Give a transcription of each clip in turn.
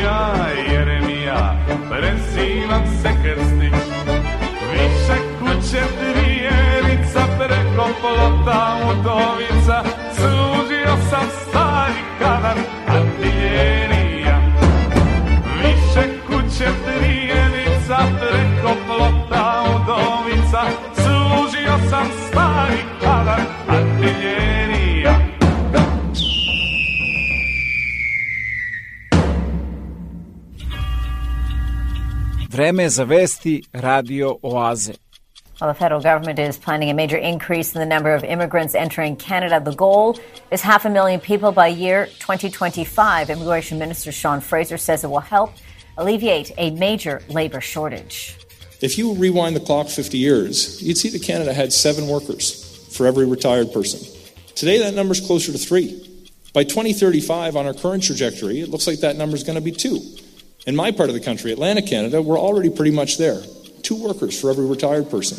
Sam ja, Jeremija, presivam se krstić. Vreme za vesti Radio Oaze. Well, the federal government is planning a major increase in the number of immigrants entering Canada. The goal is half a million people by year 2025. Immigration Minister Sean Fraser says it will help alleviate a major labor shortage. If you rewind the clock 50 years, you'd see that Canada had seven workers for every retired person. Today, that number's closer to three. By 2035, on our current trajectory, it looks like that number's going to be two. In my part of the country, Atlantic Canada, we're already pretty much there. Two workers for every retired person.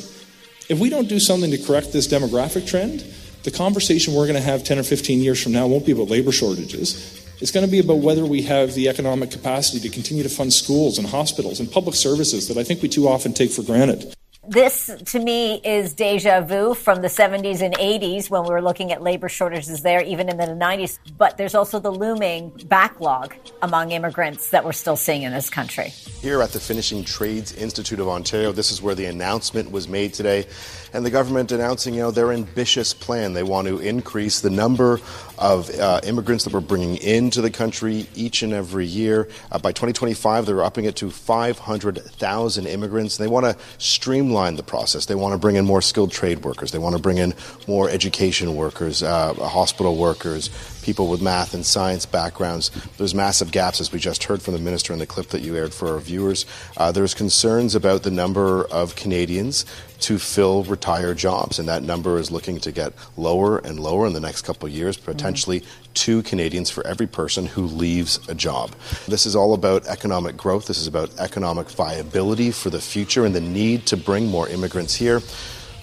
If we don't do something to correct this demographic trend, the conversation we're going to have 10 or 15 years from now won't be about labor shortages. It's going to be about whether we have the economic capacity to continue to fund schools and hospitals and public services that I think we too often take for granted. This, to me, is deja vu from the 70s and 80s when we were looking at labor shortages there, even in the 90s. But there's also the looming backlog among immigrants that we're still seeing in this country. Here at the Finishing Trades Institute of Ontario, this is where the announcement was made today. And the government announcing, you know, their ambitious plan. They want to increase the number of uh, immigrants that we're bringing into the country each and every year. Uh, by 2025, they're upping it to 500,000 immigrants. They want to streamline the process. They want to bring in more skilled trade workers. They want to bring in more education workers, uh, hospital workers, people with math and science backgrounds. There's massive gaps, as we just heard from the minister in the clip that you aired for our viewers. Uh, there's concerns about the number of Canadians to fill retired jobs, and that number is looking to get lower and lower in the next couple of years, potentially two Canadians for every person who leaves a job. This is all about economic growth. This is about economic viability for the future and the need to bring more immigrants here.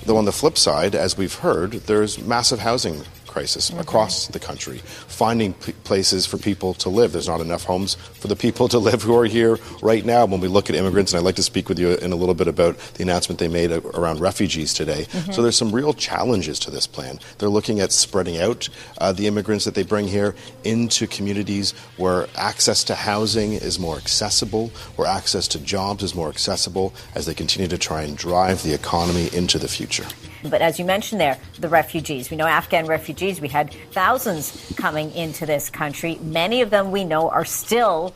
Though on the flip side, as we've heard, there's massive housing crisis across the country, finding p- places for people to live. There's not enough homes for the people to live who are here right now. When we look at immigrants, and I'd like to speak with you in a little bit about the announcement they made around refugees today. So there's some real challenges to this plan. They're looking at spreading out uh, the immigrants that they bring here into communities where access to housing is more accessible, where access to jobs is more accessible as they continue to try and drive the economy into the future. But as you mentioned there, the refugees. We know Afghan refugees. We had thousands coming into this country. Many of them we know are still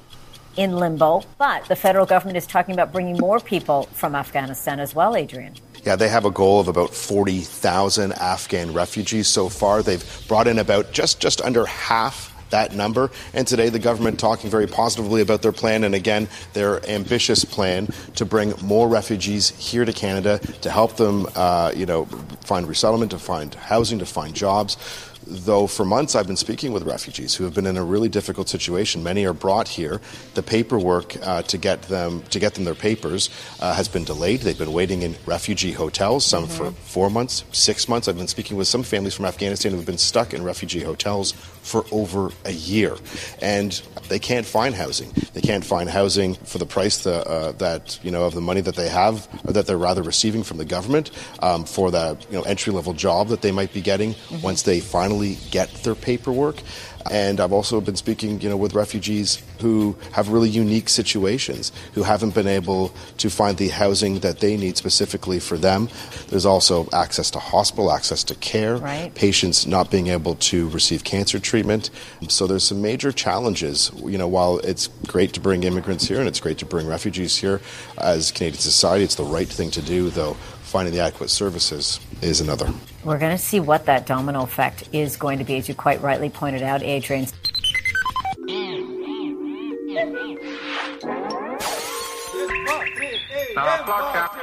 in limbo. But the federal government is talking about bringing more people from Afghanistan as well, Adrian. Yeah, they have a goal of about 40,000 Afghan refugees so far. They've brought in about just, just under half that number. And today, the government talking very positively about their plan and again, their ambitious plan to bring more refugees here to Canada to help them, uh, you know, find resettlement, to find housing, to find jobs. Though for months I've been speaking with refugees who have been in a really difficult situation. Many are brought here. The paperwork uh, to get them to get them their papers uh, has been delayed. They've been waiting in refugee hotels, some for four months, six months. I've been speaking with some families from Afghanistan who have been stuck in refugee hotels for over a year, and they can't find housing. They can't find housing for the price the, uh, that you know of the money that they have, or that they're rather receiving from the government um, for that you know entry level job that they might be getting once they finally get their paperwork. And I've also been speaking, you know, with refugees who have really unique situations, who haven't been able to find the housing that they need specifically for them. There's also access to hospital, access to care, Right. patients not being able to receive cancer treatment. So there's some major challenges. You know, while it's great to bring immigrants here and it's great to bring refugees here as Canadian society, it's the right thing to do, though finding the adequate services is another. We're going to see what that domino effect is going to be, as you quite rightly pointed out, Adrian. Kada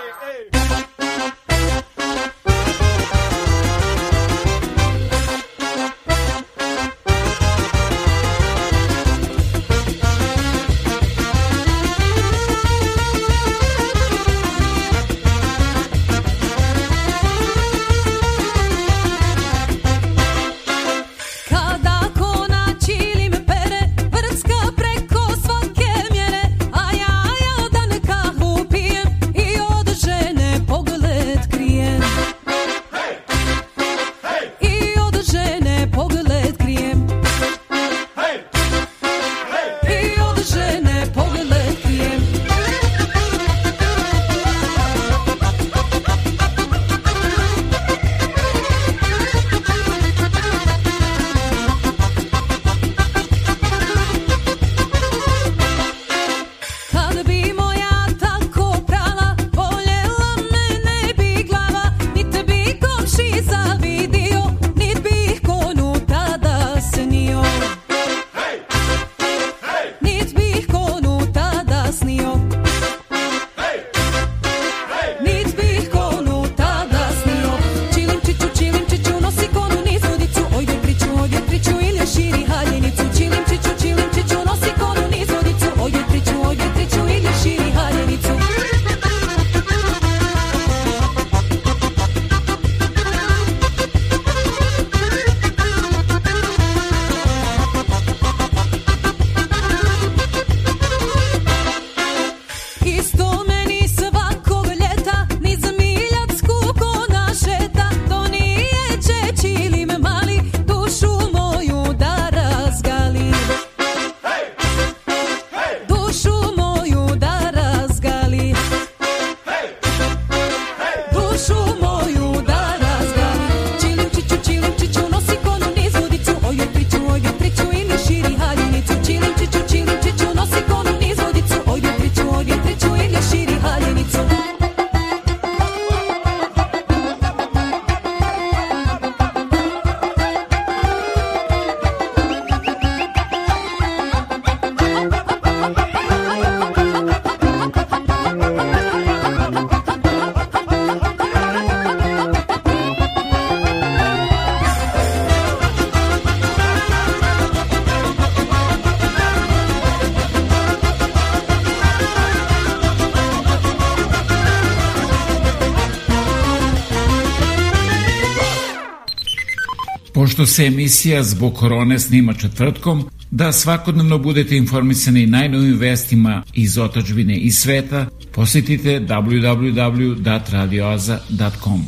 Pošto se emisija zbog korone snima četvrtkom, da svakodnevno budete informisani najnovim vestima iz otačbine i sveta, posjetite www.radioaza.com.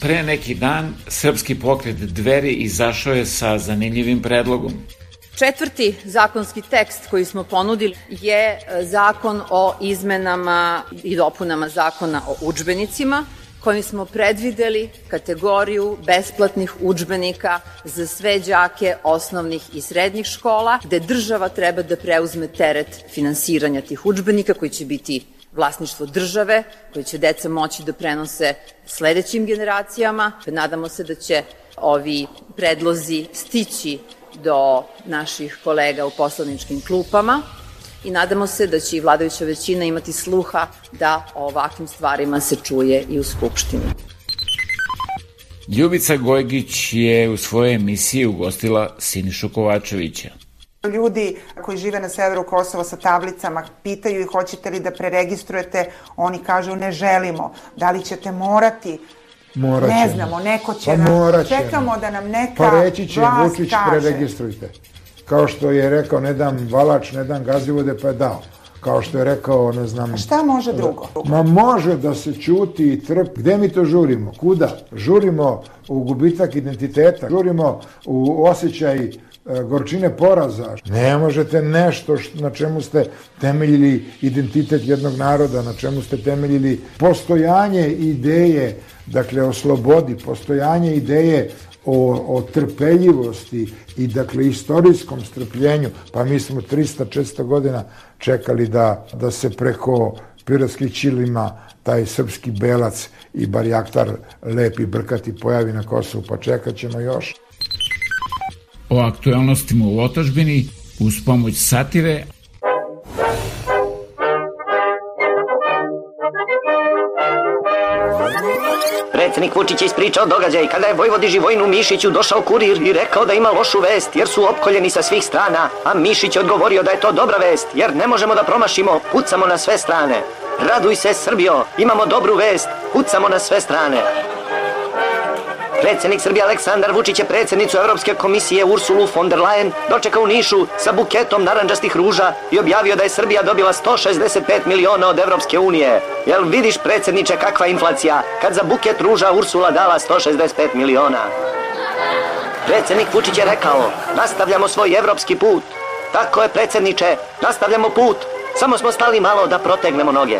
Pre neki dan, srpski pokret Dveri izašao je sa zanimljivim predlogom. Četvrti zakonski tekst koji smo ponudili je e, zakon o izmenama i dopunama zakona o učbenicima, kojim smo predvideli kategoriju besplatnih učbenika za sve đake osnovnih i srednjih škola, gde država treba da preuzme teret finansiranja tih učbenika koji će biti vlasništvo države, koji će deca moći da prenose sledećim generacijama. Nadamo se da će ovi predlozi stići do naših kolega u poslaničkim klupama i nadamo se da će i vladajuća većina imati sluha da o ovakvim stvarima se čuje i u Skupštini. Ljubica Gojgić je u svojoj emisiji ugostila Sinišu Kovačevića. Ljudi koji žive na severu Kosova sa tablicama pitaju ih hoćete li da preregistrujete, oni kažu ne želimo. Da li ćete morati Morat ne znamo, neko će Pa nam, čekamo da nam neka Pa reći će vlast Vučić kaže. preregistrujte. Kao što je rekao ne dam valač, ne dam gazivode, pa je dao. Kao što je rekao, ne znam... A šta može drugo? Ma može da se čuti i trp. Gde mi to žurimo? Kuda? Žurimo u gubitak identiteta, žurimo u osjećaj e, gorčine poraza. Ne možete nešto na čemu ste temeljili identitet jednog naroda, na čemu ste temeljili postojanje ideje, dakle o slobodi, postojanje ideje o, o trpeljivosti i dakle istorijskom strpljenju, pa mi smo 300-400 godina čekali da, da se preko piratskih čilima taj srpski belac i barjaktar lepi brkati pojavi na Kosovu, pa čekat ćemo još. O aktualnostima u otačbini uz pomoć satire, Predsednik Vučić je ispričao događaj kada je Vojvodi Živojnu Mišiću došao kurir i rekao da ima lošu vest jer su opkoljeni sa svih strana, a Mišić je odgovorio da je to dobra vest jer ne možemo da promašimo, pucamo na sve strane. Raduj se Srbijo, imamo dobru vest, pucamo na sve strane. Predsednik Srbije Aleksandar Vučić je predsednicu Evropske komisije Ursulu von der Leyen dočekao u Nišu sa buketom naranđastih ruža i objavio da je Srbija dobila 165 miliona od Evropske unije. Jel vidiš predsedniče kakva inflacija kad za buket ruža Ursula dala 165 miliona? Predsednik Vučić je rekao, nastavljamo svoj evropski put. Tako je predsedniče, nastavljamo put. Samo smo stali malo da protegnemo noge.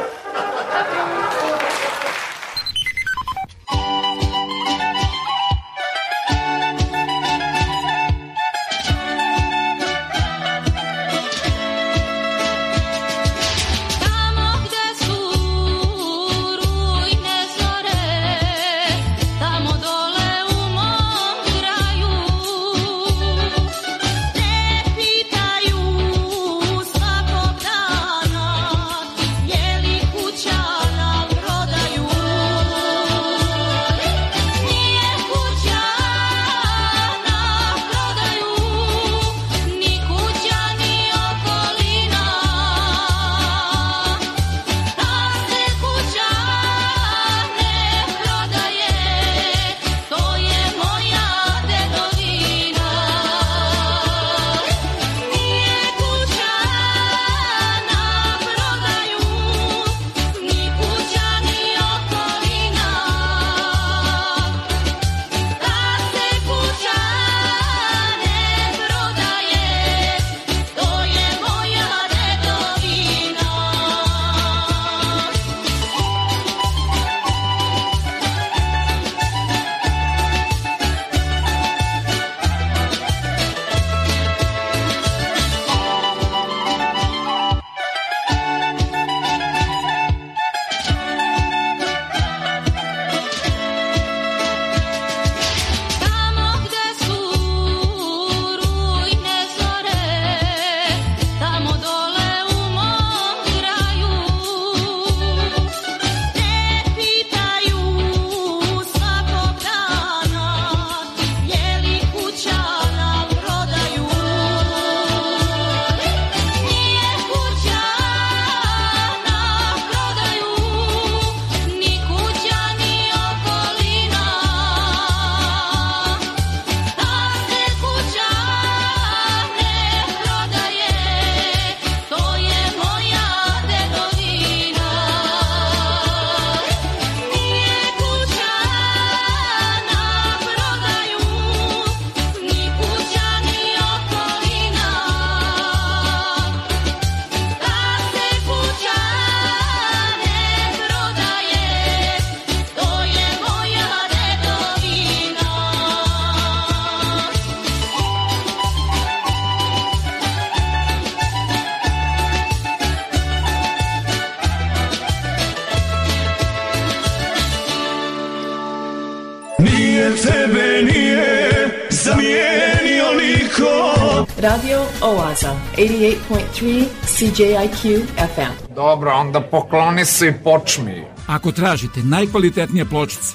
88.3 CJIQ FM. Dobro, onda pokloni se i počmi. Ako tražite najkvalitetnije pločice,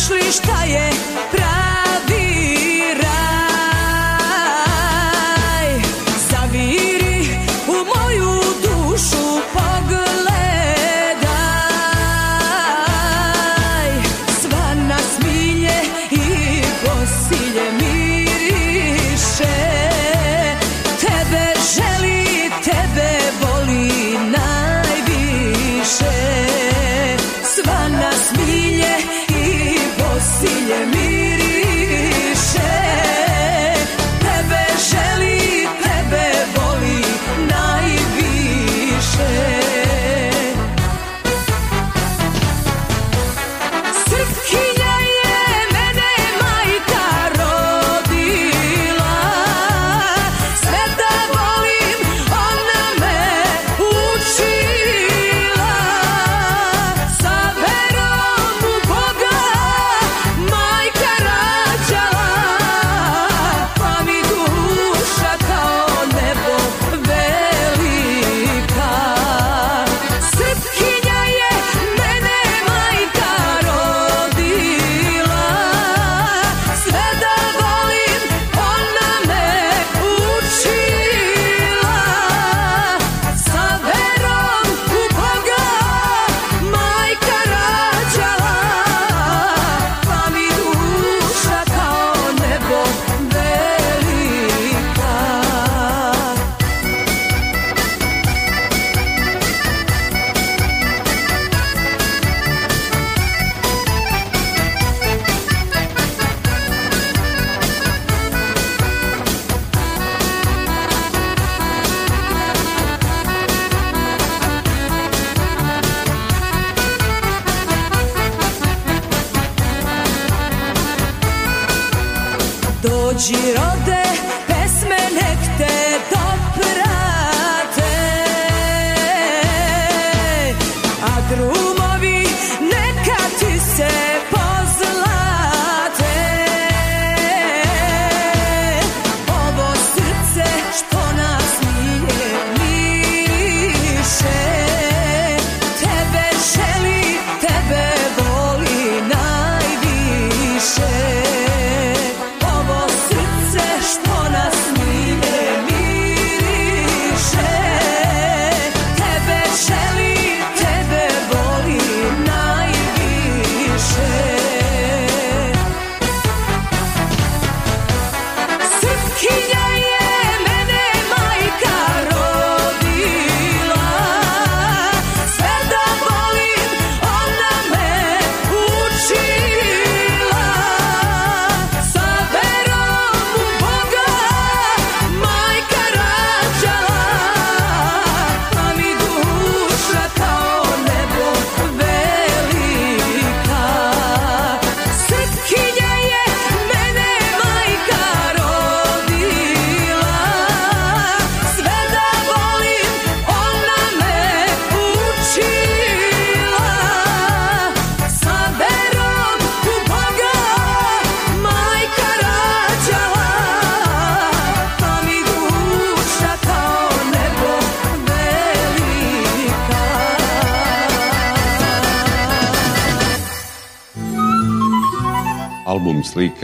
znaš li šta je pravi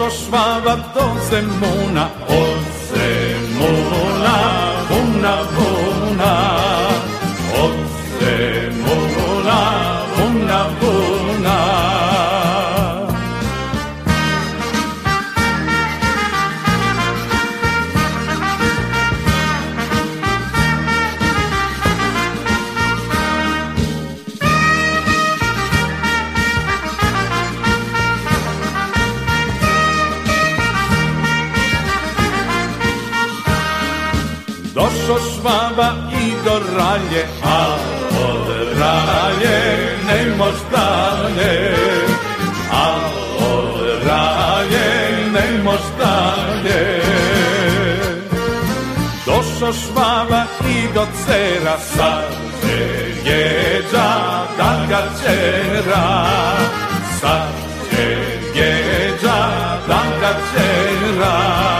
Došo švaba do Zemuna od Zemuna vuna dalje. A od ralje ne mož dalje. Došo švaba i do cera, sad će jeđa da ga čera. Sad će jeđa da ga čera.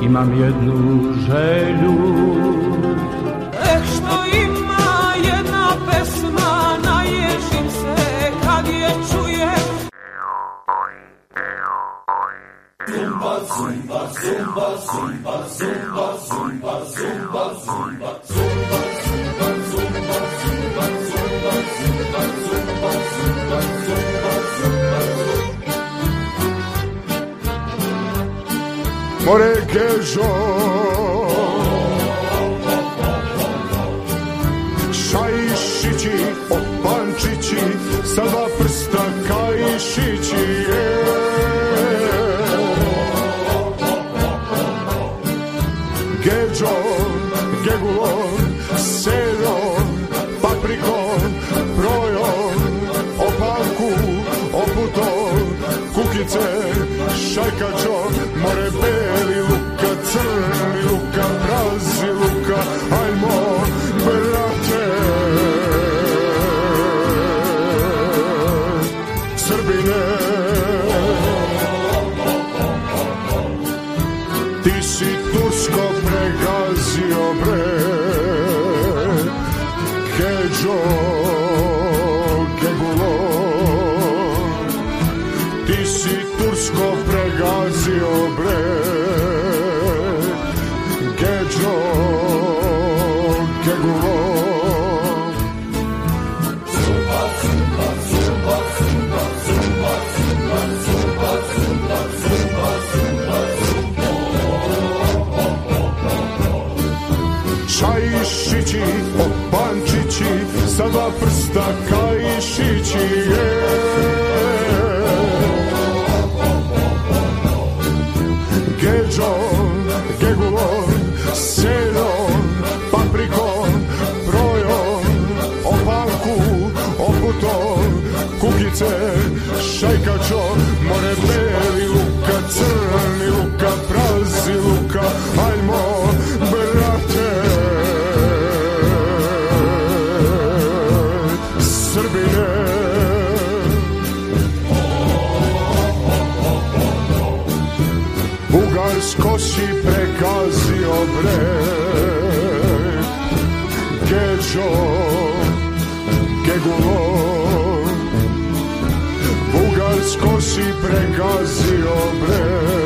Azije. imam jednu želju Eh, što ima jedna pesma, naježim se kad je čujem. Zumba, zumba, zumba, zumba, zumba, zumba, zumba, zumba, zumba, zumba, zumba, zumba, zumba, zumba, zumba, More gežo Šajšići, opančići Sa prsta kaišići je. Gedžon, gegulon, seron, paprikon, projon, opalku, oputon, kukice, šajkačo, more beli, luka crni, luka prazi, luka, ajmo, Gegulo, Bugarsko si pregazio bre,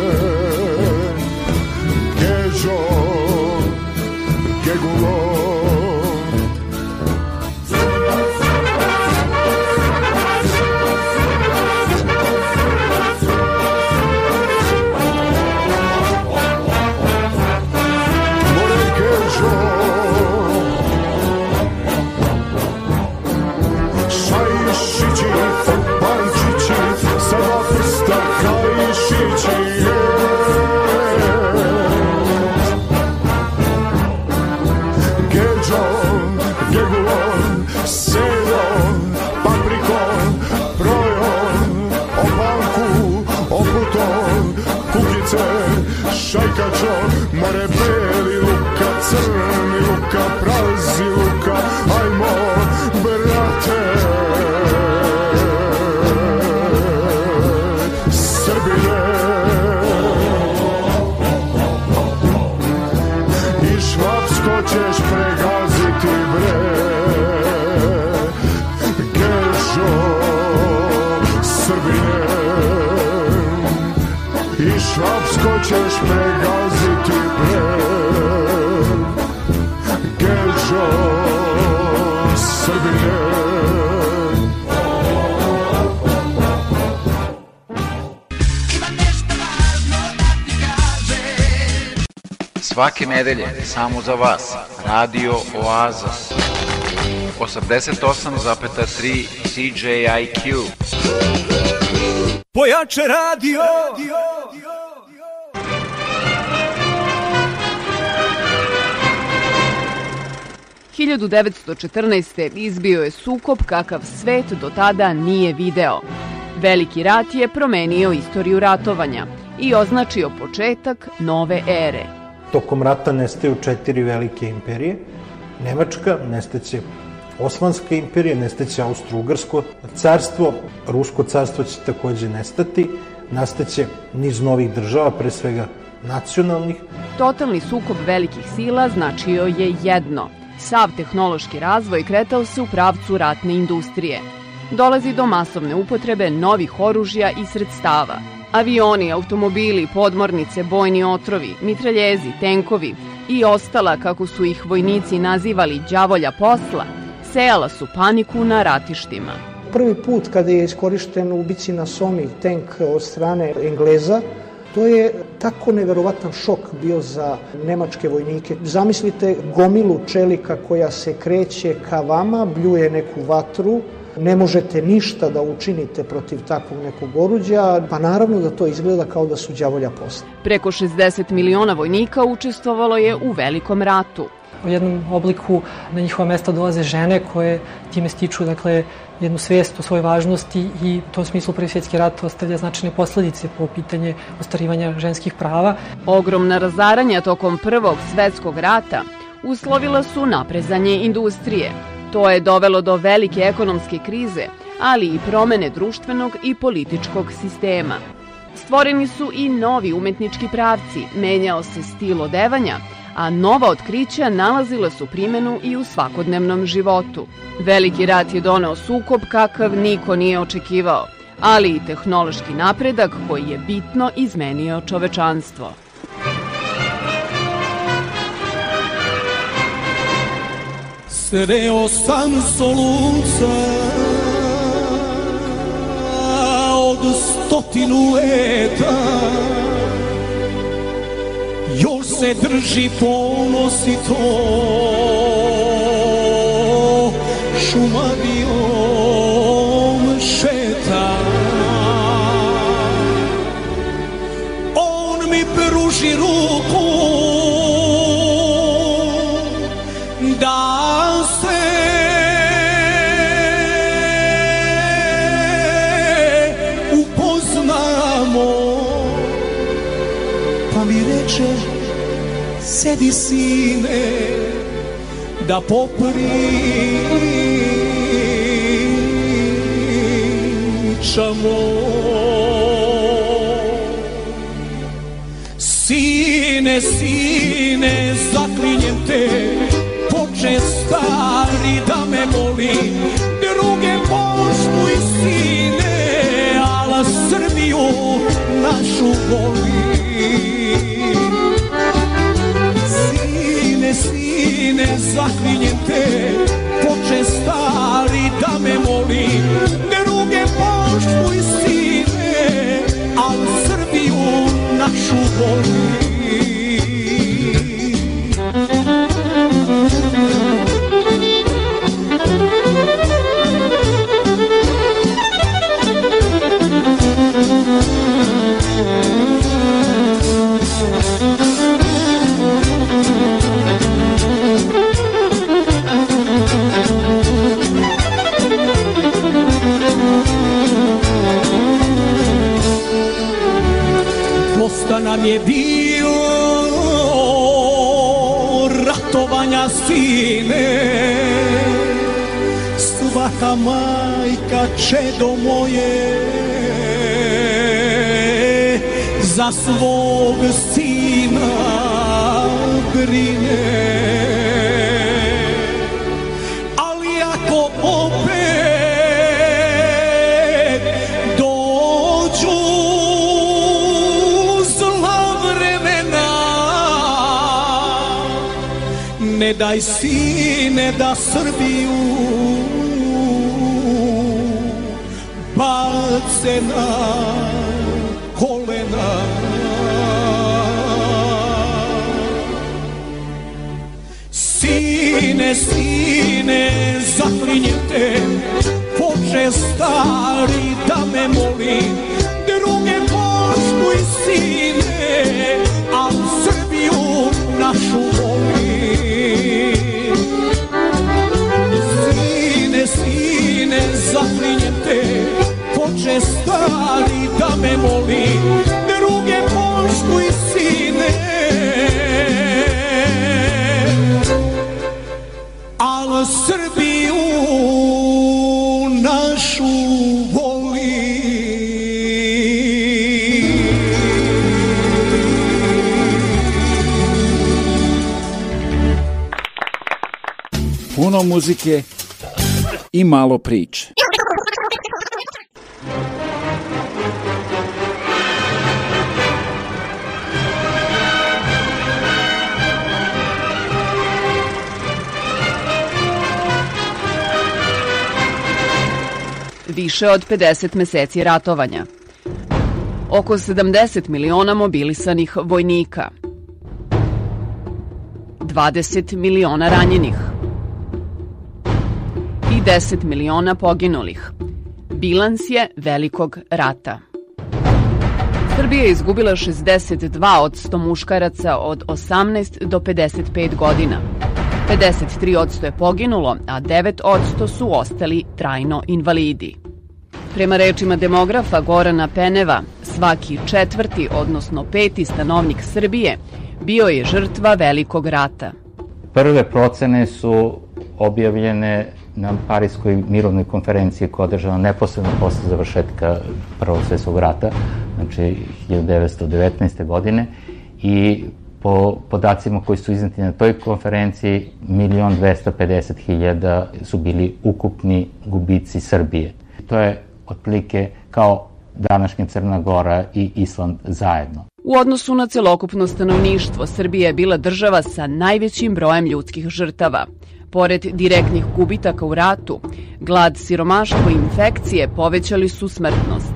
control. Svake nedelje, samo za vas, Radio Oaza. 88,3 CJIQ. Pojače radio! 1914. izbio je sukob kakav svet do tada nije video. Veliki rat je promenio istoriju ratovanja i označio početak nove ere. Tokom rata nestaju četiri velike imperije. Nemačka, nestaće Osmanska imperija, nestaće Austro-Ugarsko carstvo, Rusko carstvo će takođe nestati, nastaće niz novih država, pre svega nacionalnih. Totalni sukob velikih sila značio je jedno. Sav tehnološki razvoj kretao se u pravcu ratne industrije. Dolazi do masovne upotrebe novih oružja i sredstava. Avioni, automobili, podmornice, bojni otrovi, mitraljezi, tenkovi i ostala, kako su ih vojnici nazivali, đavolja posla, sejala su paniku na ratištima. Prvi put kada je iskorišten u bici na Somi tank od strane Engleza, to je tako neverovatan šok bio za nemačke vojnike. Zamislite gomilu čelika koja se kreće ka vama, bljuje neku vatru, ne možete ništa da učinite protiv takvog nekog oruđa, pa naravno da to izgleda kao da su đavolja posla. Preko 60 miliona vojnika učestvovalo je u velikom ratu. U jednom obliku na njihova mesta dolaze žene koje time stiču dakle, jednu svest o svojoj važnosti i u tom smislu Prvi svjetski rat ostavlja značajne posledice po pitanje ostarivanja ženskih prava. Ogromna razaranja tokom Prvog svetskog rata uslovila su naprezanje industrije. To je dovelo do velike ekonomske krize, ali i promene društvenog i političkog sistema. Stvoreni su i novi umetnički pravci, menjao se stil odevanja, a nova otkrića nalazila su primenu i u svakodnevnom životu. Veliki rat je doneo sukob kakav niko nije očekivao, ali i tehnološki napredak koji je bitno izmenio čovečanstvo. Sreo sam solunca od stotinu leta Još se drži ponosi to sedi sine da popričamo. Sine, sine, zaklinjem te Poče stari da me voli Druge poštuj sine Ala Srbiju našu voli Sine, zaklinjem te Poče stari da me voli Druge poštuj sine Ala Srbiju našu voli nam je bilo ratovanja sine. Svaka majka čedo moje Za svog sina brine Daj sine da Srbiju bace na kolena. Sine, sine, zaklinjem te Poče stari da me moli prestali da me moli druge poštu i sine. Al Srbiju našu voli. Puno muzike i malo priče. Više od 50 meseci ratovanja. Oko 70 miliona mobilisanih vojnika. 20 miliona ranjenih. I 10 miliona poginulih. Bilans je velikog rata. Srbija je izgubila 62 od 100 muškaraca od 18 do 55 godina. 53% je poginulo, a 9% su ostali trajno invalidi. Prema rečima demografa Gorana Peneva, svaki četvrti, odnosno peti stanovnik Srbije bio je žrtva velikog rata. Prve procene su objavljene na Parijskoj mirovnoj konferenciji koja je održana neposredno posle završetka Prvog svjetskog rata, znači 1919. godine i po podacima koji su iznati na toj konferenciji, 1.250.000 su bili ukupni gubici Srbije. To je otprilike kao današnja Crna Gora i Island zajedno. U odnosu na celokupno stanovništvo, Srbija je bila država sa najvećim brojem ljudskih žrtava. Pored direktnih gubitaka u ratu, glad, siromaštvo i infekcije povećali su smrtnost.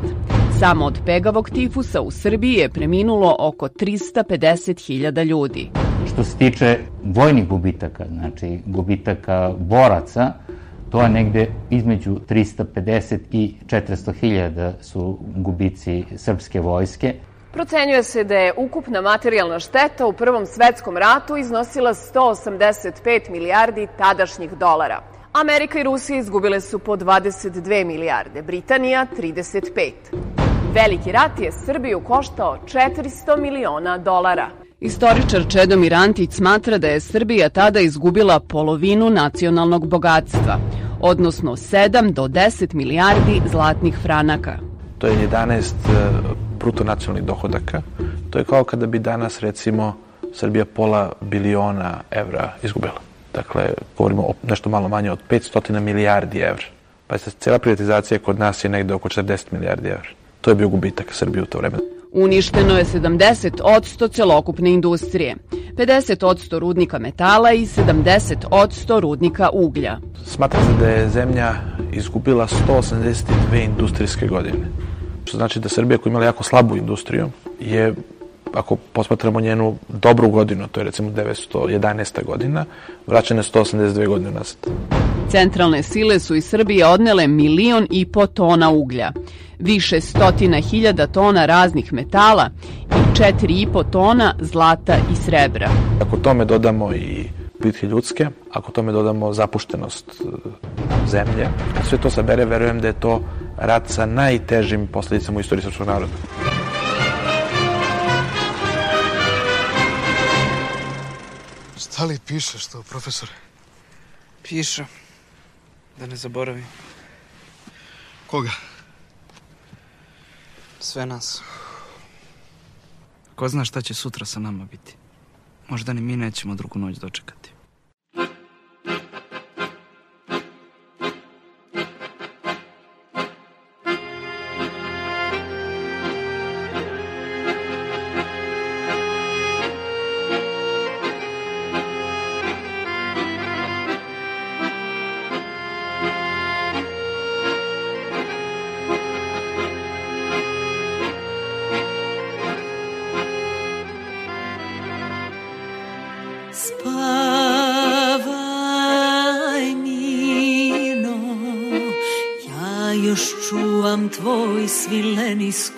Samo od pegavog tifusa u Srbiji je preminulo oko 350.000 ljudi. Što se tiče vojnih gubitaka, znači gubitaka boraca, to je negde između 350 i 400 hiljada su gubici srpske vojske. Procenjuje se da je ukupna materijalna šteta u Prvom svetskom ratu iznosila 185 milijardi tadašnjih dolara. Amerika i Rusija izgubile su po 22 milijarde, Britanija 35. Veliki rat je Srbiju koštao 400 miliona dolara. Istoričar Čedomir Antić smatra da je Srbija tada izgubila polovinu nacionalnog bogatstva, odnosno 7 do 10 milijardi zlatnih franaka. To je 11 bruto nacionalnih dohodaka. To je kao kada bi danas, recimo, Srbija pola biliona evra izgubila. Dakle, govorimo o nešto malo manje od 500 milijardi evra. Pa se cela privatizacija kod nas je negde oko 40 milijardi evra. To je bio gubitak Srbije u to vreme. Uništeno je 70% celokupne industrije, 50% rudnika metala i 70% rudnika uglja. Smatra se da je zemlja izgubila 182 industrijske godine. Što znači da Srbija koja imala jako slabu industriju je ako posmatramo njenu dobru godinu, to je recimo 911. godina, vraćane 182 godine nazad. Centralne sile su iz Srbije odnele milion i po tona uglja, više stotina hiljada tona raznih metala i četiri i po tona zlata i srebra. Ako tome dodamo i bitke ljudske, ako tome dodamo zapuštenost zemlje, kad sve to sabere, verujem da je to rat sa najtežim posledicama u istoriji srpskog naroda. Šta li pišeš to, profesore? Piše. Da ne zaboravim. Koga? Sve nas. Ko zna šta će sutra sa nama biti. Možda ni mi nećemo drugu noć dočekati. many schools.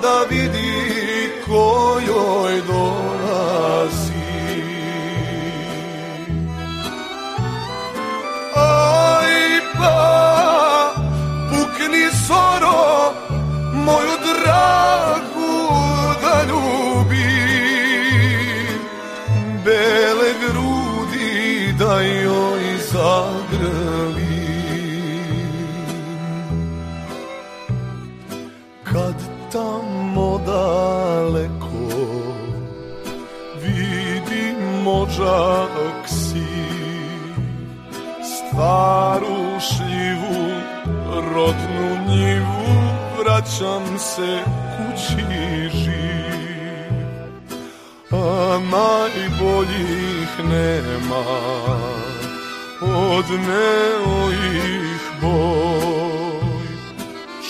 the beauty. vraćam se kući živ, a najboljih nema odneo ih boj.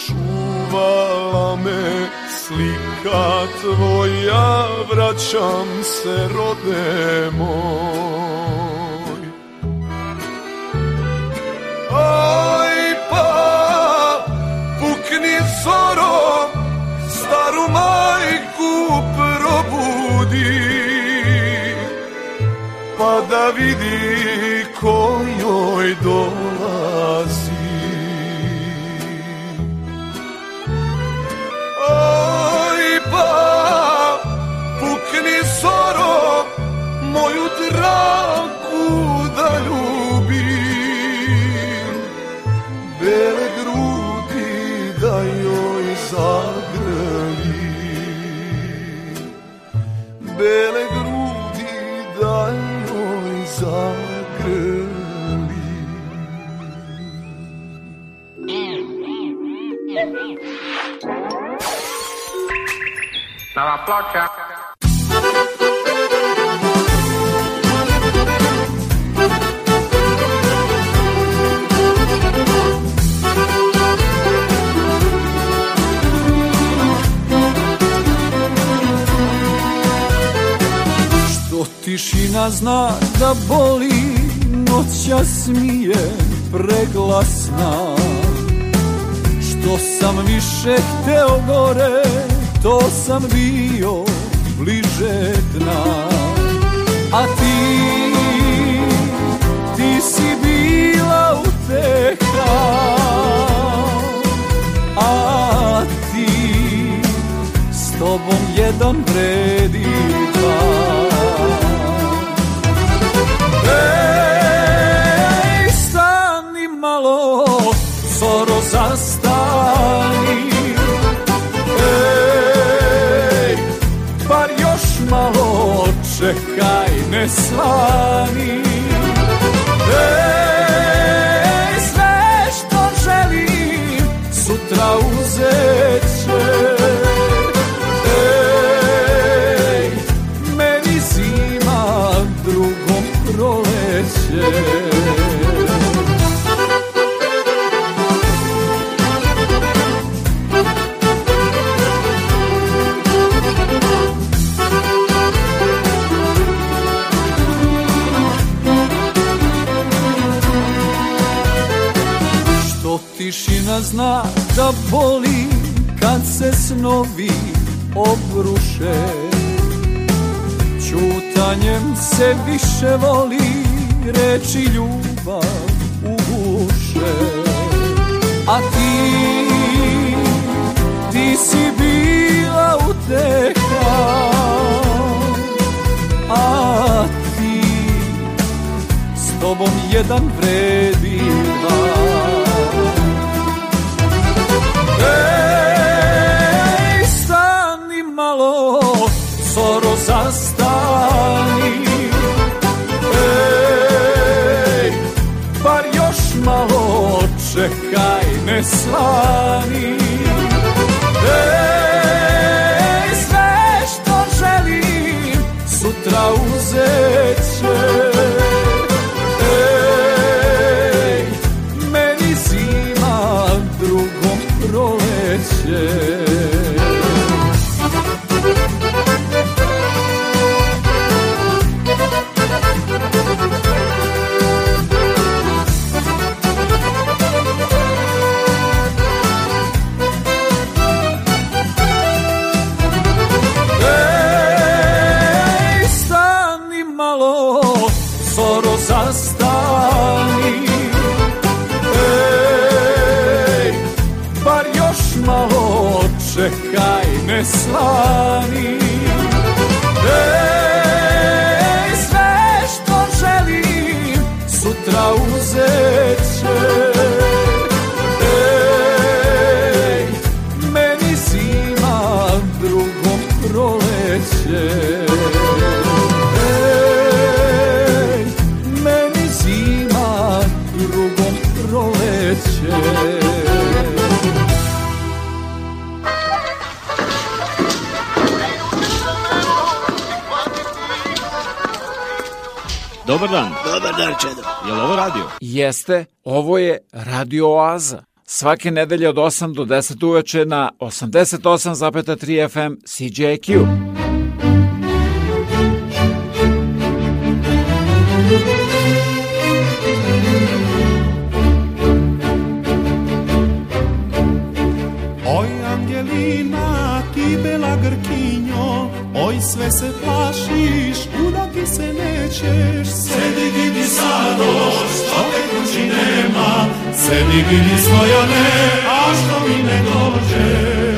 Čuvala me slika tvoja, vraćam se rode moj. vidi ko dođe ploča. Što tišina zna da boli, noća smije preglasna Što sam više hteo gore, što sam bio bliže dna. A ti, ti si bila uteha A ti, s tobom jedan vredi čekaj, ne svani. Ej, sve što želim sutra uzet će tišina zna da boli kad se snovi obruše. Ćutanjem se više voli reči ljubav uguše A ti, ti si bila uteha A ti, s tobom jedan vredi čekaj, ne svani slani. Ej, sve što želim sutra uzet će Dobar dan. Dobar dan, Čedo. Je li ovo radio? Jeste, ovo je Radio Oaza. Svake nedelje od 8 do 10 uveče na 88,3 FM CJQ. Oj Angelina, ti bela Grkinjo, oj sve se plašiš, nećeš. Sedi vidi sado, što te kući nema, sedi vidi svojane, a što mi ne dođe.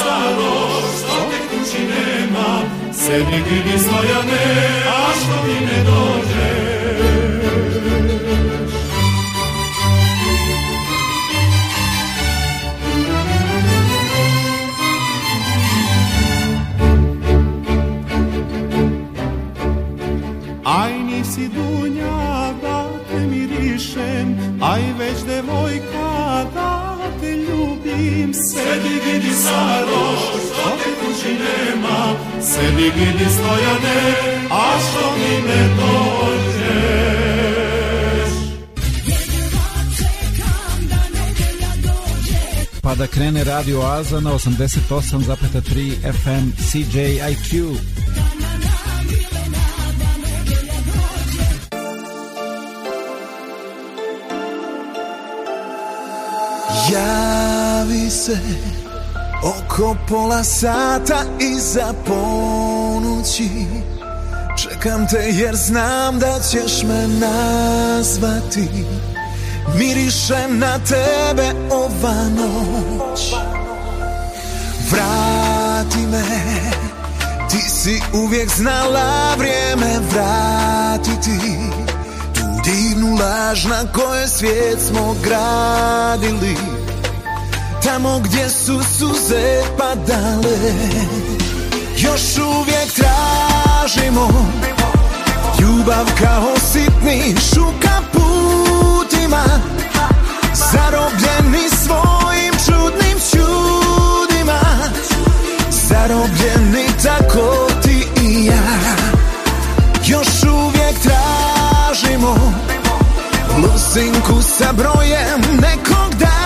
Staro, što te kući nema, sedi gidi svojane, a što mi ne dođe. Aj nisi dunja da te mirišem, aj već devojka vidim Sedi gidi Saro, što ti kući nema Sedi gidi Stojane, a što mi ne dođe pa da krene Radio Aza na 88,3 FM CJIQ. Yeah. Javi se oko pola sata iza ponoći. Čekam te jer znam da ćeš me nazvati. Miriše na tebe ova noć. Vrati me. Ti si uvijek znala vrijeme vratiti. Tu divnu laž na kojoj svijet smo gradili Tamo gdje su suze padale Još uvijek tražimo Ljubav kao sitni šuka putima Zarobljeni svojim čudnim čudima. Zarobljeni tako ti i ja Još uvijek tražimo Luzinku sa brojem nekog datuma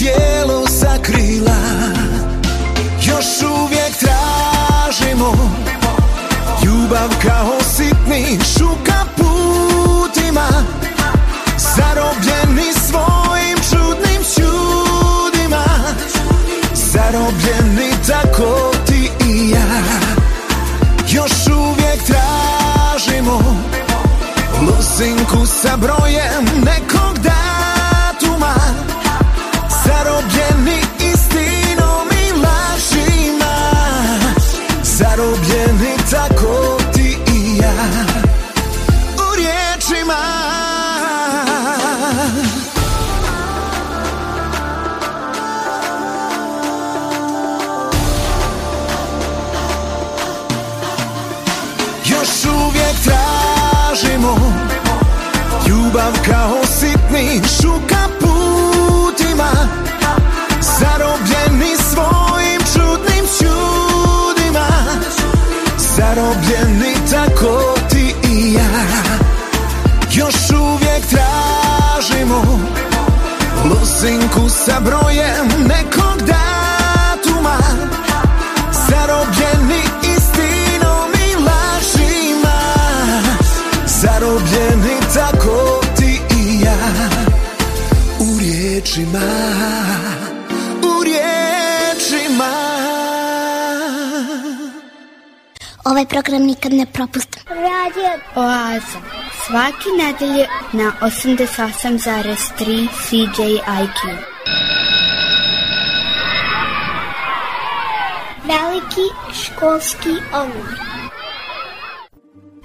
tijelo sakrila. Još uvijek tražimo Ljubav kao sitni šuka putima Zarobljeni svojim čudnim čudima. Zarobljeni tako ti i ja. Još uvijek tražimo Luzinku sa brojem nekog Ljubav kao sitni šuka putima Zarobljeni svojim čudnim čudima. Zarobljeni tako ti i ja Još uvijek tražimo Luzinku sa brojem nekog riječima U riječima Ovaj program nikad ne propustim. Radio Oaza. Svaki nedelje na 88,3 CJIQ. Veliki školski omor.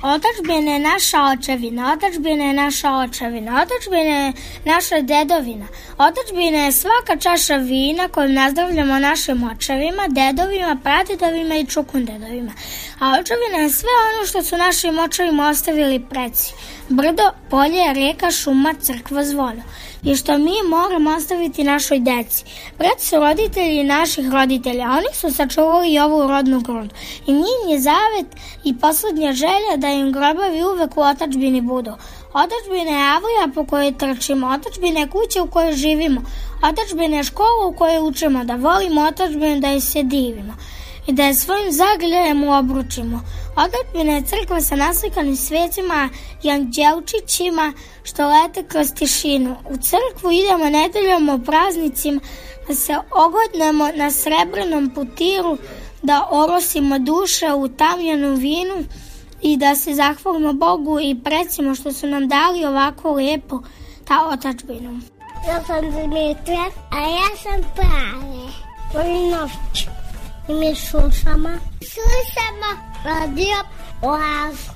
Otačbina je naša očevina, otačbina je naša očevina, otačbina je naša dedovina. Otačbina je svaka čaša vina koju nazdravljamo našim očevima, dedovima, pradedovima i čukundedovima. A očevina je sve ono što su našim očevima ostavili preci. Brdo, polje, reka, šuma, crkva, zvono. I što mi moramo ostaviti našoj deci. Preci su roditelji naših roditelja, oni su sačuvali ovu rodnu grudu. I njim je zavet i poslednja želja da im grobovi uvek u otačbini budu. Otačbina je avlija po kojoj trčimo, otačbina je kuća u kojoj živimo, otačbina je škola u kojoj učimo, da volimo otačbinu, da joj se divimo i da je svojim zagljajem obručimo. Odopljena je crkva sa naslikanim svećama i anđelčićima što lete kroz tišinu. U crkvu idemo nedeljom o praznicima da se ogodnemo na srebrnom putiru, da orosimo duše u tamljenu vinu i da se zahvalimo Bogu i predsimo što su nam dali ovako lepo ta otačbinu. Ja sam Dimitra, a ja sam Prave. Oni noć ime slušamo. Slušamo radio oazu.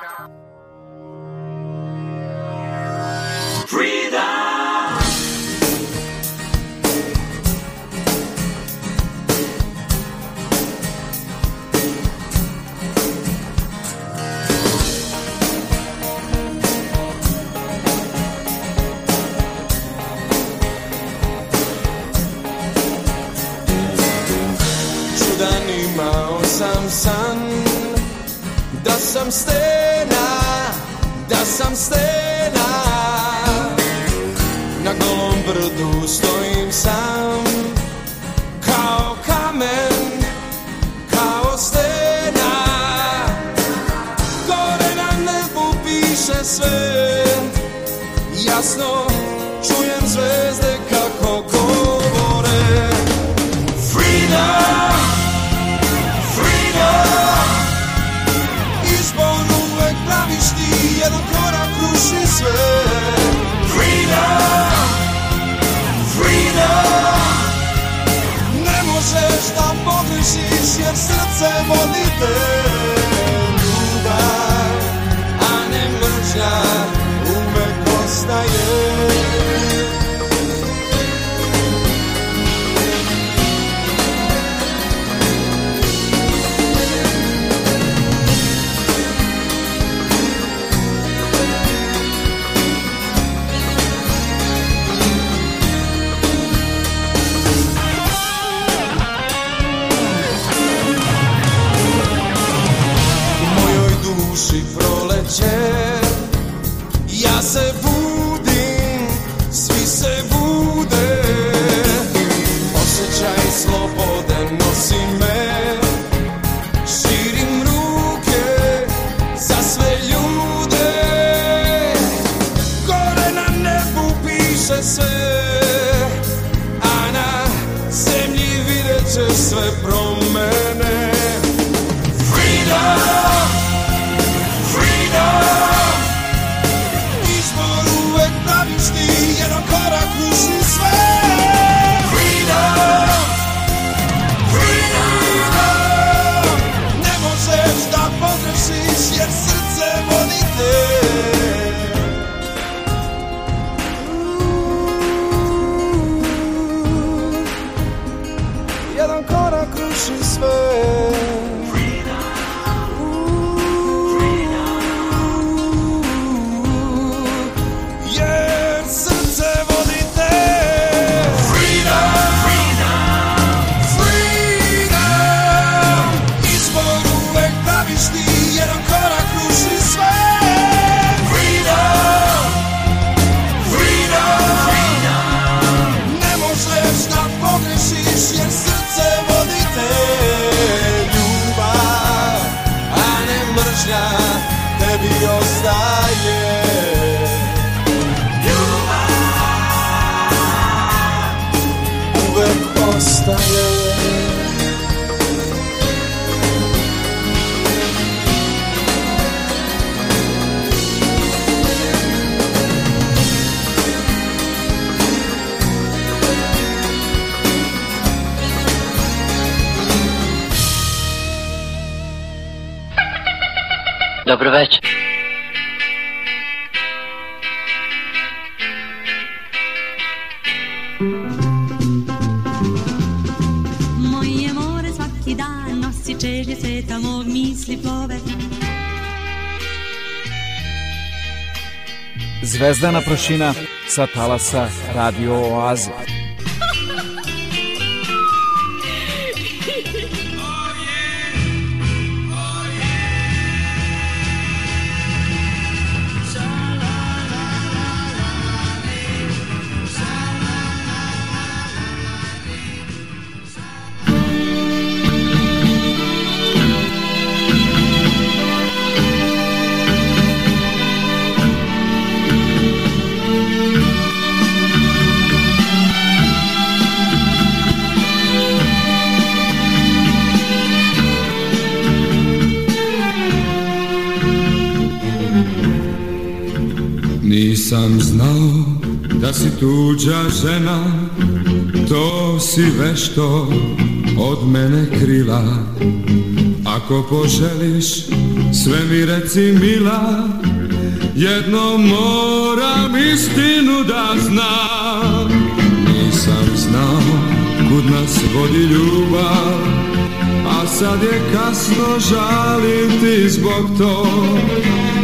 sam san Da sam stena Da sam stena. Na golom brdu stojim sam srce vodite Ljubav, a ne mržnja. Uvek ostaje 제 Prašina sa talasa Radio Oaze. Tuđa žena To si vešto od mene krila. Ako poželiš sve mi reci mila Jednom moram istinu da znam. Nisam znao kud nas vodi ljubav A sad je kasno žalim ti zbog to.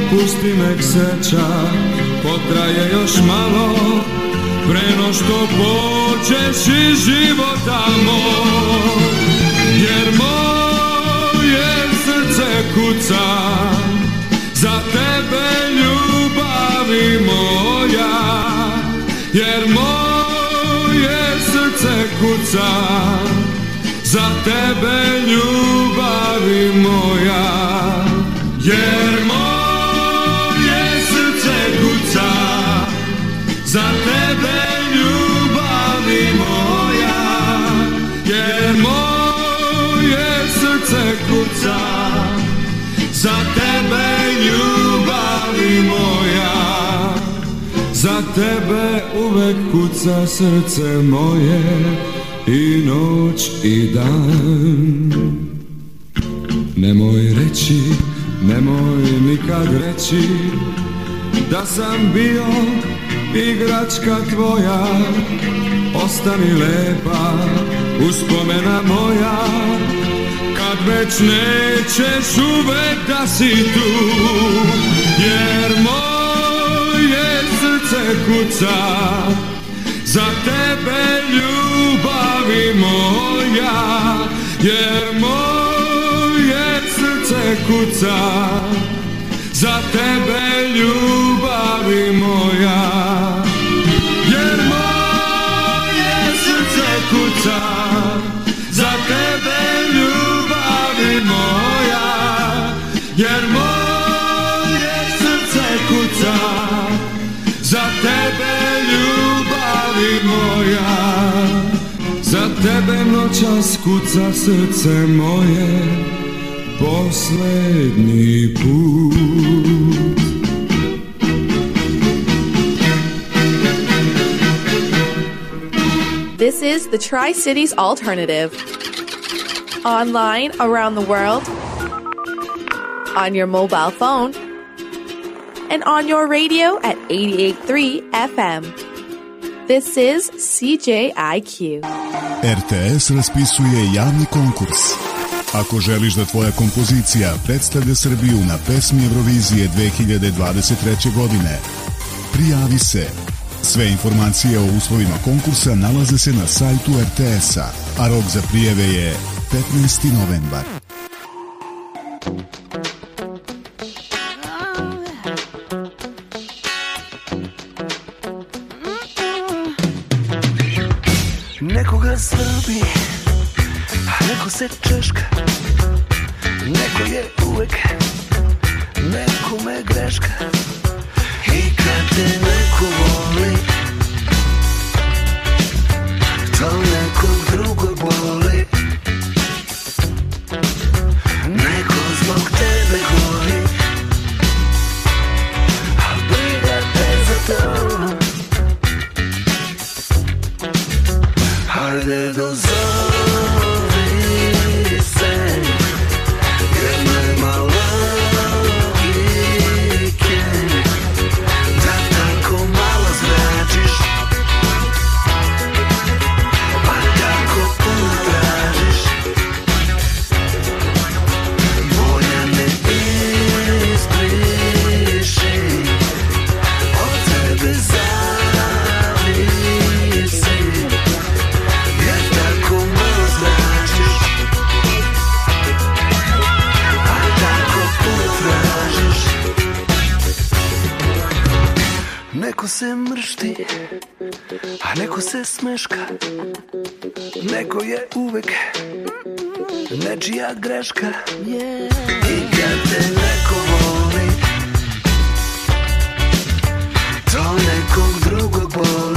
Pusti nek sreća potraje još malo Preno što pođeš iz života moj Jer moje srce kuca Za tebe ljubavi moja Jer moje srce kuca Za tebe ljubavi moja Jer moje srce kuca Za tebe tebe uvek kuca srce moje I noć i dan. Nemoj reći, nemoj nikad reći Da sam bio igračka tvoja. Ostani lepa uspomena moja. Kad već nećeš uvek da si tu Jer moje srce kuca Za tebe ljubavi moja Jer moje srce kuca Za tebe ljubavi moja Jer moje srce kuca tebe noćas kuca srce moje Poslednji put This is the Tri Cities Alternative. Online around the world, on your mobile phone, and on your radio at 88.3 FM. This is CJIQ. RTS raspisuje javni konkurs. Ako želiš da tvoja kompozicija predstavlja Srbiju na pesmi Eurovizije 2023. godine, prijavi se. Sve informacije o uslovima konkursa nalaze se na sajtu RTS-a, a rok za prijeve je 15. novembar. Srbi, neko se češka Neko je uvek nekome greška. I kad te neko voli To nekog drugog boli neko se smeška Neko je uvek Nečija greška. I kad te neko voli To nekog drugog boli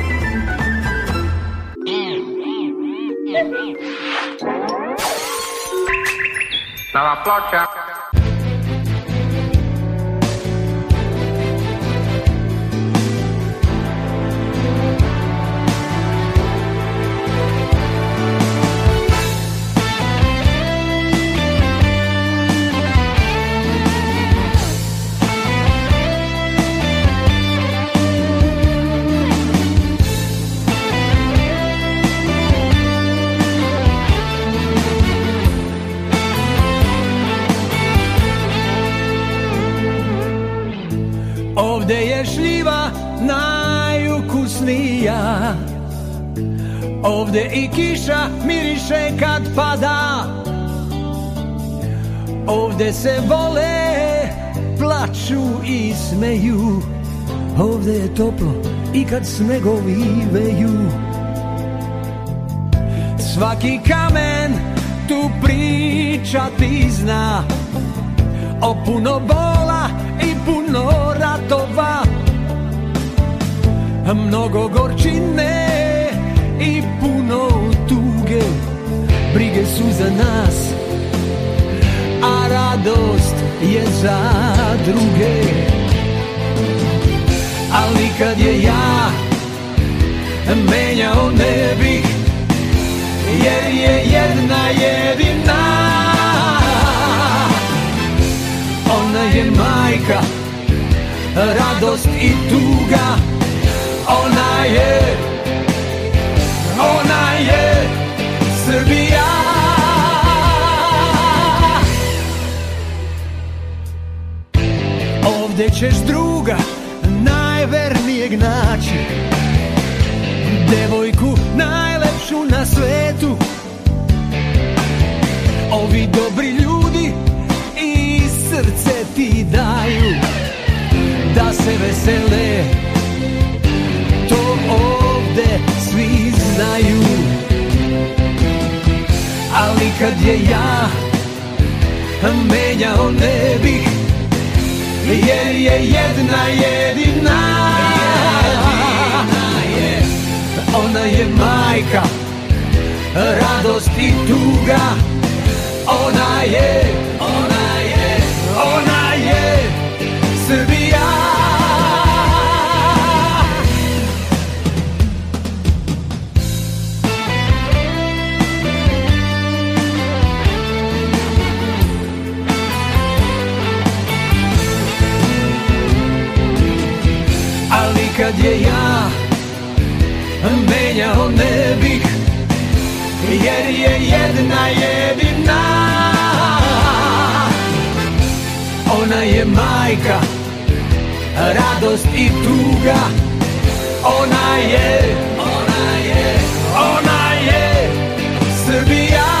Nova kiša miriše kad pada. Ovde se vole, plaču i smeju. Ovde je toplo i kad snegovi veju. Svaki kamen tu priča ti zna. O puno bola i puno ratova. Mnogo gorčine puno tuge Brige su za nas, a radost je za druge. Ali kad je ja menjao ne bih Jer je jedna jedina. Ona je majka, radost i tuga Ona je, ona Srbija. Ovde ćeš druga najvernijeg naći. Devojku najlepšu na svetu. Ovi dobri ljudi i srce ti daju. Da se vesele znaju. Ali kad je ja menjao ne bih Jer je jedna jedina. Ona je majka Radost i tuga. Ona je kad je ja menjao ne bih Jer je jedna jedina. Ona je majka Radost i tuga. Ona je Ona je Ona je Srbija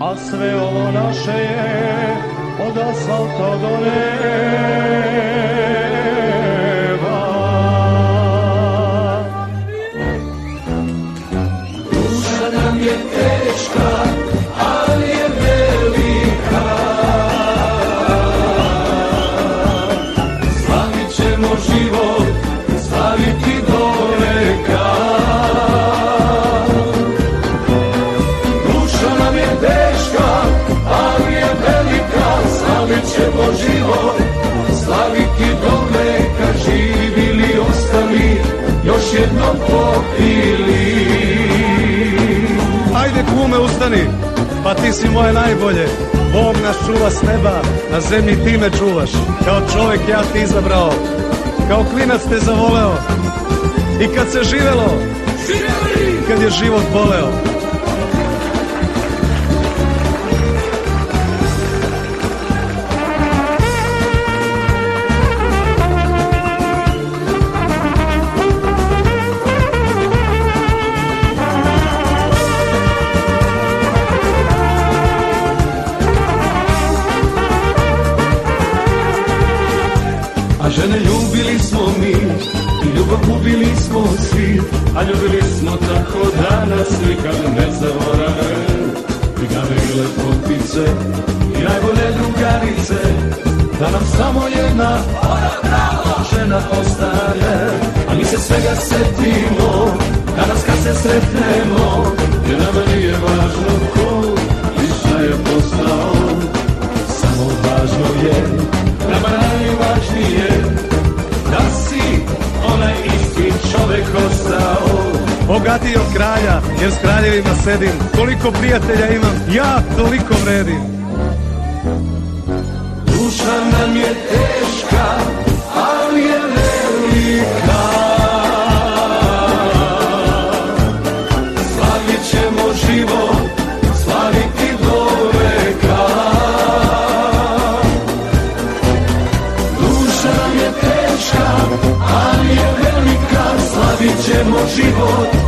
A sve ovo naše je od asfalta do neba Duša nam je teška, jednom popili Ajde kume ustani, pa ti si moje najbolje. Bog nas čuva s neba, na zemlji ti me čuvaš. Kao čovek ja ti izabrao, kao klinac te zavoleo. I kad se živelo, kad je život boleo. Svega setimo Danas kad se sretnemo Jer nama nije važno ko I šta je postao Samo važno je Nama najvažnije Da si onaj isti čovek ostao Bogatiji od kralja, jer s kraljevima sedim. Koliko prijatelja imam, ja toliko vredim. Duša nam je teška, ali je velika Slavit ćemo život,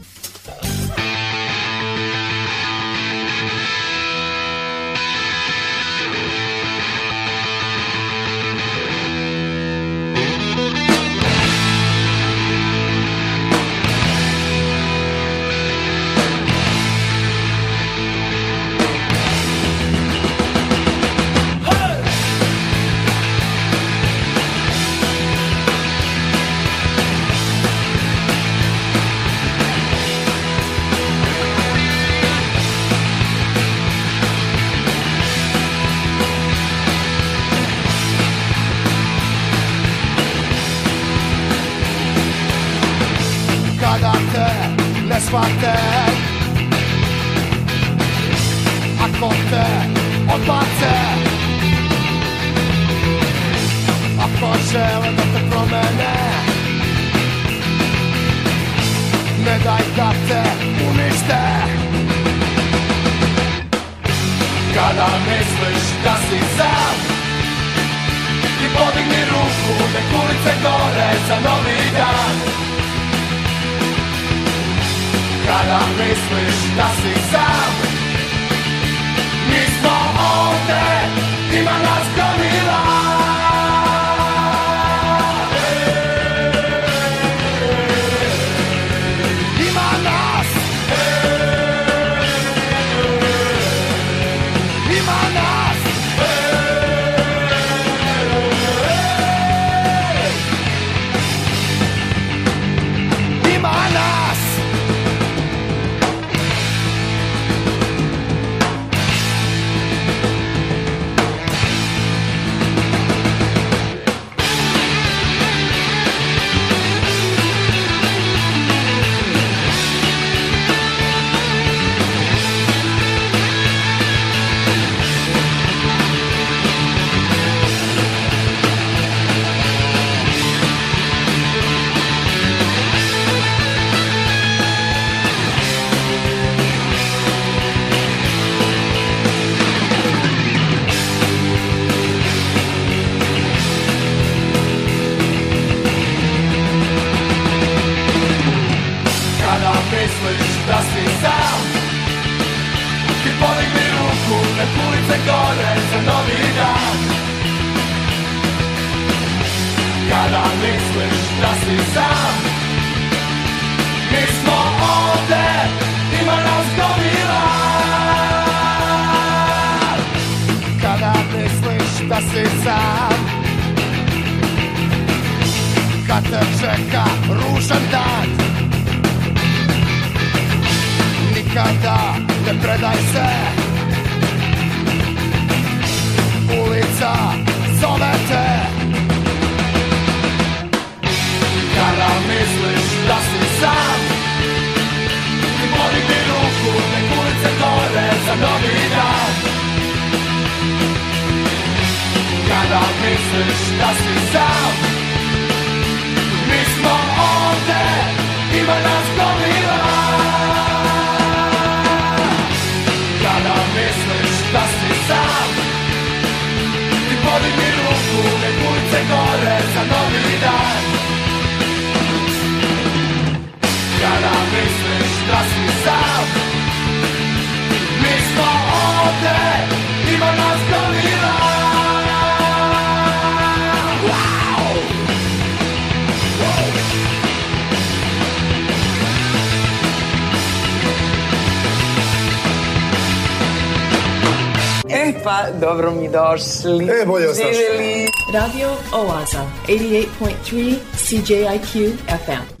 dobro mi došli. E, bolje vas našli. Živjeli. Radio Oaza, 88.3 CJIQ FM.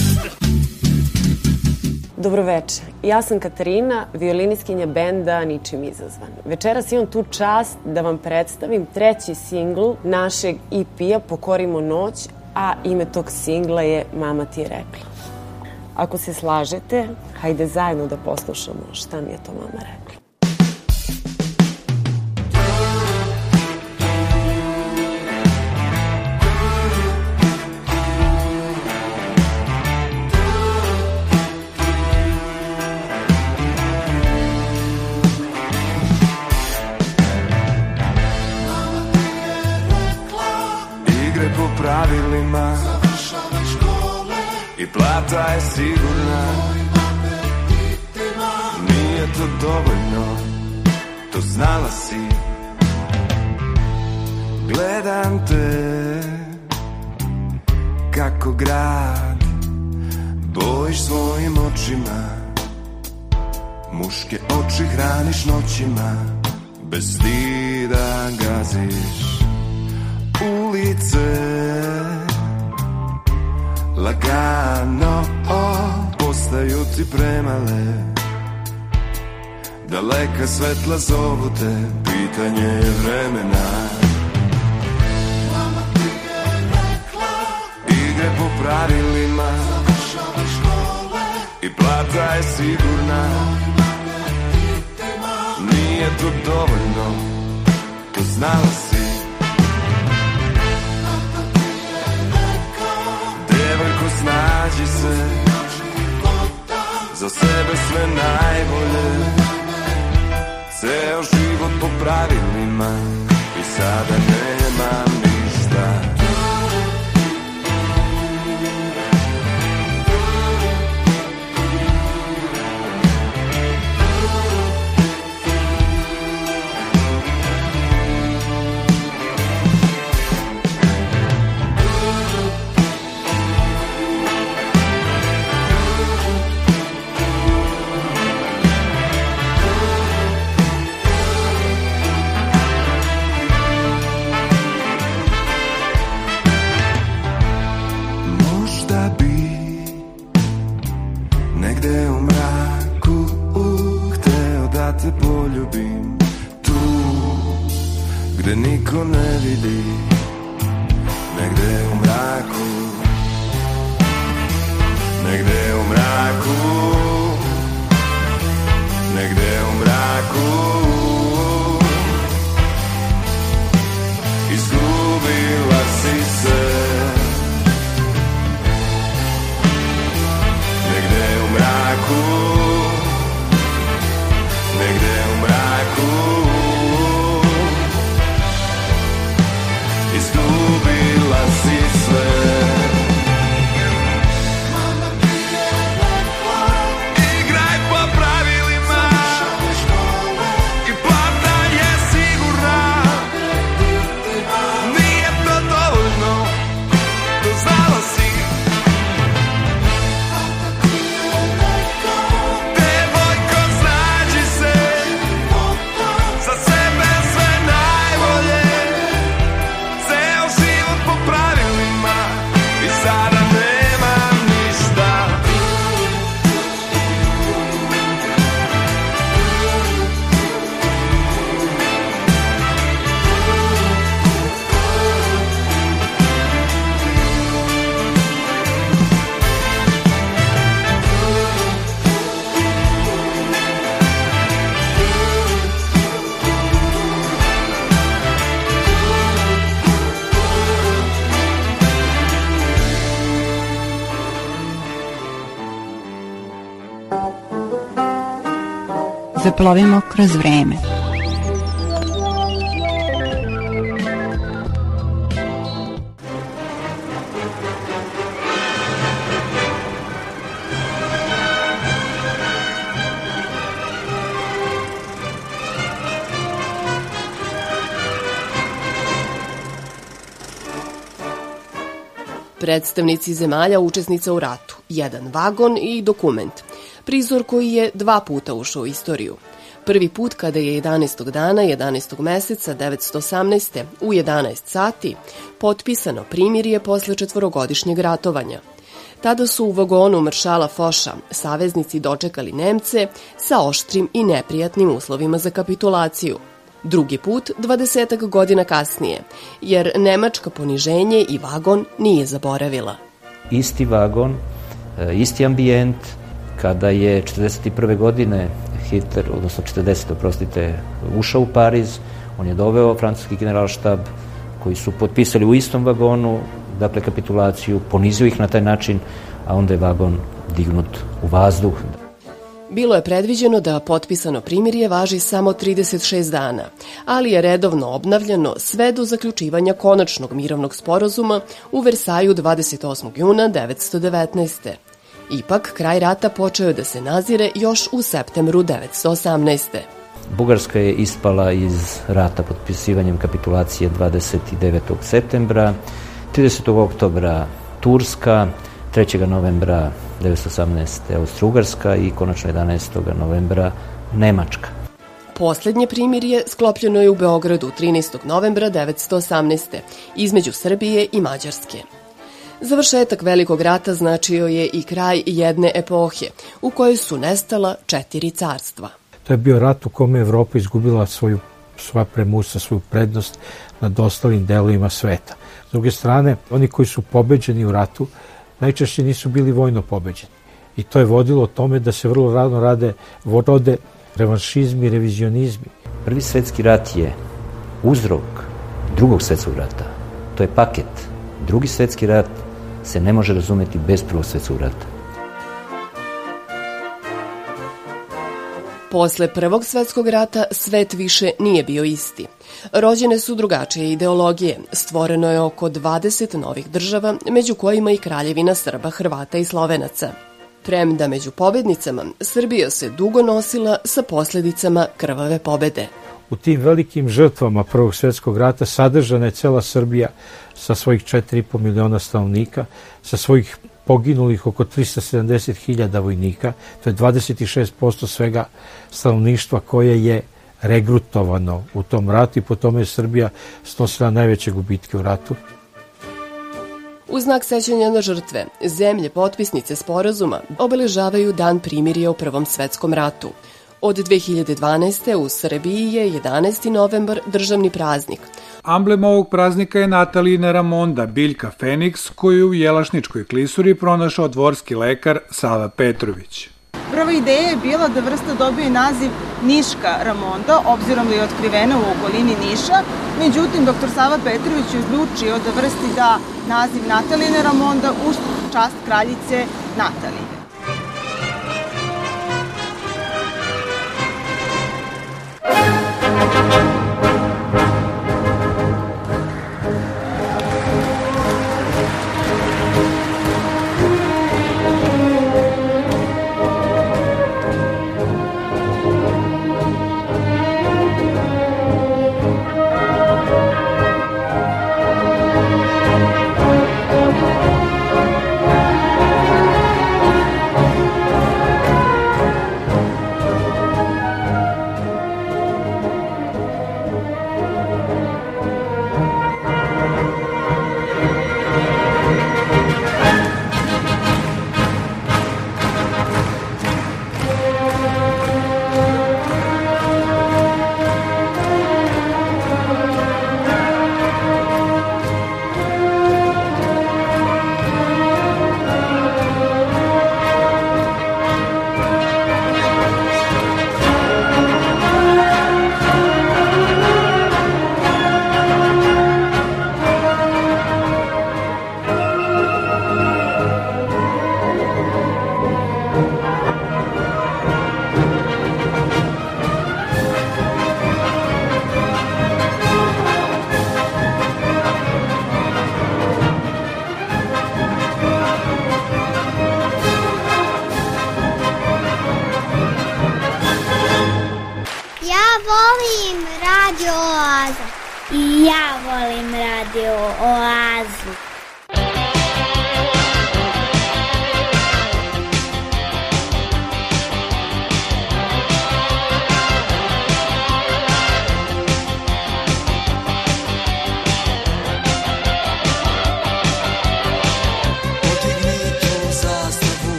Dobroveče, ja sam Katarina, violiniskinja benda Ničim izazvan. Večeras imam tu čast da vam predstavim treći singl našeg EP-a Pokorimo noć, a ime tog singla je Mama ti je rekla. Ako se slažete, hajde zajedno da poslušamo šta mi je to mama rekla. I plata je sigurna. Nije to dovoljno To znala si. Gledam te Kako grad Bojiš svojim očima. Muške oči hraniš noćima Bez stida gaziš Ulice Lagano Postaju ti premale. Daleka svetla zovu te Pitanje je vremena. Igre po pravilima. I plata je sigurna. Nije to dovoljno. To znala si snađi se. Za sebe sve najbolje. Ceo život po pravilima I sada nemam ništa Zaplovimo kroz vreme. Predstavnici zemalja učesnica u ratu, jedan vagon i dokument. Prizor koji je dva puta ušao u istoriju. Prvi put kada je 11. dana 11. meseca 918. u 11 sati potpisano primirje posle četvorogodišnjeg ratovanja. Tada su u vagonu maršala Foša saveznici dočekali Nemce sa oštrim i neprijatnim uslovima za kapitulaciju. Drugi put 20 godina kasnije, jer nemačka poniženje i vagon nije zaboravila. isti vagon, e, isti ambijent, kada je 41. godine Hitler, odnosno 40. oprostite, ušao u Pariz, on je doveo francuski generalštab koji su potpisali u istom vagonu, dakle kapitulaciju, ponizio ih na taj način, a onda je vagon dignut u vazduh. Bilo je predviđeno da potpisano primirje važi samo 36 dana, ali je redovno obnavljano sve do zaključivanja konačnog mirovnog sporazuma u Versaju 28. juna 1919. Ipak, kraj rata počeo da se nazire još u septembru 1918. Bugarska je ispala iz rata potpisivanjem kapitulacije 29. septembra, 30. oktobra Turska, 3. novembra 1918. Austro-Ugarska i konačno 11. novembra Nemačka. Poslednje primirje sklopljeno je u Beogradu 13. novembra 1918. između Srbije i Mađarske. Završetak Velikog rata značio je i kraj jedne epohe u kojoj su nestala četiri carstva. To je bio rat u kome je Evropa izgubila svoju sva premusa, svoju prednost nad ostalim delovima sveta. S druge strane, oni koji su pobeđeni u ratu najčešće nisu bili vojno pobeđeni. I to je vodilo tome da se vrlo rano rade vorode revanšizmi, revizionizmi. Prvi svetski rat je uzrok drugog svetskog rata. To je paket. Drugi svetski rat se ne može razumeti bez prvog svetskog rata. Posle Prvog svetskog rata svet više nije bio isti. Rođene su drugačije ideologije, stvoreno je oko 20 novih država, među kojima i kraljevina Srba, Hrvata i Slovenaca. Premda među pobednicama, Srbija se dugo nosila sa posledicama krvave pobede. U tim velikim žrtvama Prvog svetskog rata sadržana je cela Srbija sa svojih 4,5 miliona stanovnika, sa svojih poginulih oko 370.000 vojnika, to je 26% svega stanovništva koje je regrutovano u tom ratu i po tome je Srbija snosila najveće gubitke u ratu. U znak sećanja na žrtve, zemlje potpisnice sporazuma obeležavaju dan primirja u Prvom svetskom ratu. Od 2012. u Srbiji je 11. novembar državni praznik. Amblem ovog praznika je Natalina Ramonda, biljka Feniks, koju u Jelašničkoj klisuri pronašao dvorski lekar Sava Petrović. Prva ideja je bila da vrsta dobije naziv Niška Ramonda, obzirom da je otkrivena u okolini Niša. Međutim, dr. Sava Petrović je odlučio da vrsti da naziv Nataline Ramonda u čast kraljice Natalije. Música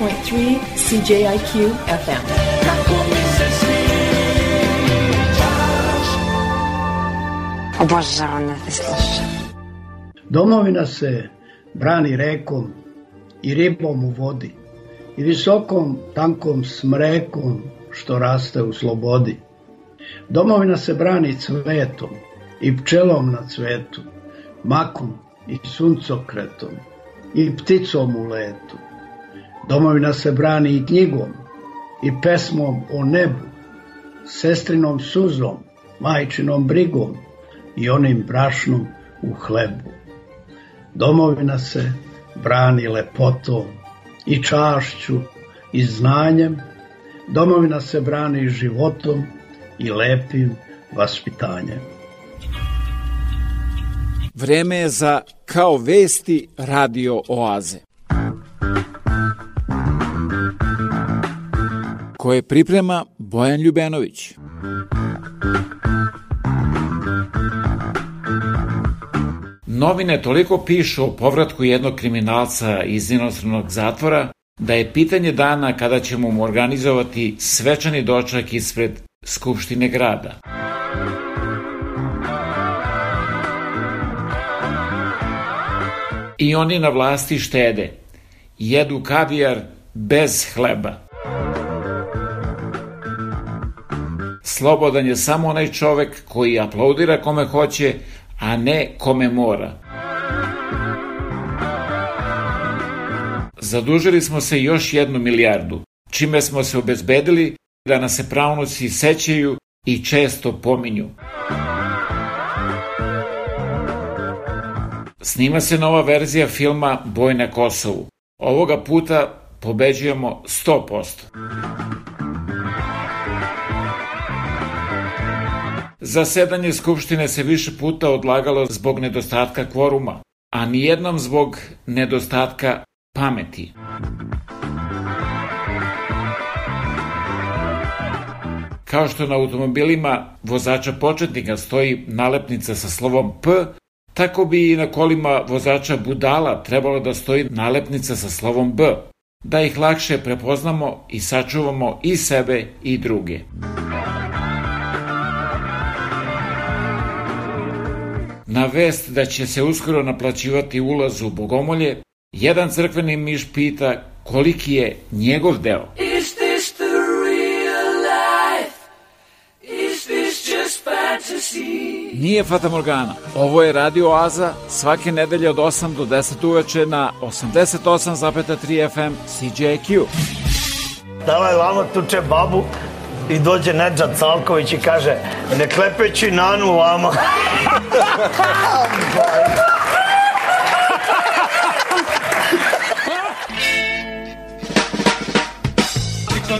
88.3 CJIQ FM. Obožavam da slušam. Domovina se brani rekom i ribom u vodi i visokom tankom smrekom što raste u slobodi. Domovina se brani cvetom i pčelom na cvetu, makom i suncokretom i pticom u letu. Domovina se brani i knjigom i pesmom o nebu, sestrinom suzom, majčinom brigom i onim brašnom u hlebu. Domovina se brani lepotom i čašću i znanjem, Domovina se brani životom i lepim vaspitanjem. Vreme je za Kao vesti radio oaze. Koje priprema Bojan Ljubenović. Novine toliko pišu o povratku jednog kriminalca iz inostranog zatvora da je pitanje dana kada ćemo mu organizovati svečani dočak ispred Skupštine grada. I oni na vlasti štede. Jedu kavijar bez hleba. Slobodan je samo onaj čovek koji aplaudira kome hoće, a ne kome mora. Zadužili smo se još jednu milijardu, čime smo se obezbedili da nas se pravnuci sećaju i često pominju. Snima se nova verzija filma Boj na Kosovu. Ovoga puta pobeđujemo 100%. Zasedanje Skupštine se više puta odlagalo zbog nedostatka kvoruma, a nijednom zbog nedostatka pameti. Kao što na automobilima vozača početnika stoji nalepnica sa slovom P, tako bi i na kolima vozača budala trebalo da stoji nalepnica sa slovom B, da ih lakše prepoznamo i sačuvamo i sebe i druge. Na vest da će se uskoro naplaćivati ulaz u Bogomolje, jedan crkveni miš pita koliki je njegov deo. Is this the real life? Is this just fantasy? Nije Fata Morgana. Ovo je Radio Oaza svake nedelje od 8 do 10 uveče na 88,3 FM CJQ. Davaj vamo tuče babu i dođe Nedžad Salković i kaže ne klepeći nanu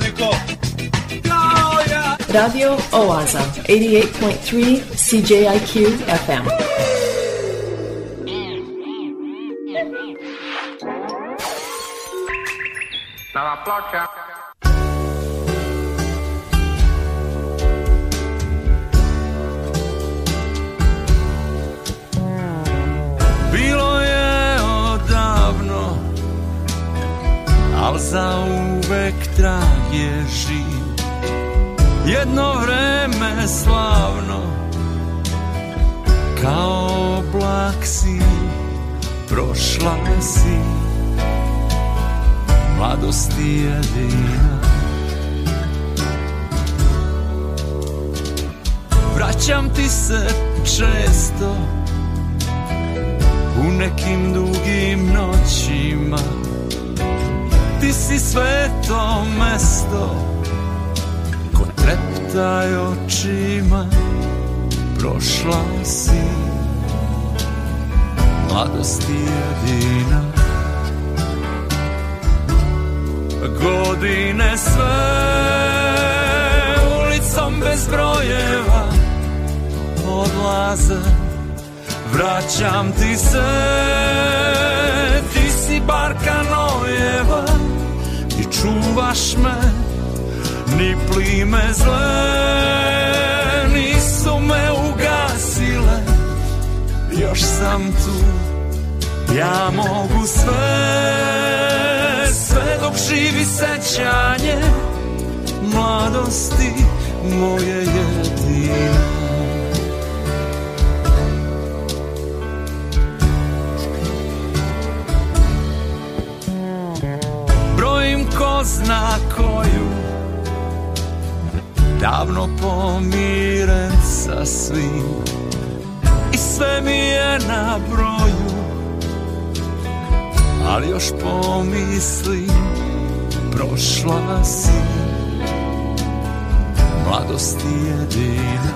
niko. Radio Oaza, 88.3 CJIQ FM. Dalla placca. Al za uvek trag je živ. Jedno vreme slavno Kao oblak si Prošla si. Mladosti jedina Vraćam ti se često U nekim dugim noćima Ti si sveto mesto. Ko treptaj očima Prošla si. Mladosti jedina Godine sve Ulicom bez brojeva. Odlaze Vraćam ti se. Ti si barka nojeva čuvaš me Ni plime zle Nisu me ugasile. Još sam tu Ja mogu sve Sve dok živi sećanje Mladosti moje jedine zna koju. Davno pomiren sa svim. I sve mi je na broju. Ali još pomislim Prošla si. Mladosti jedina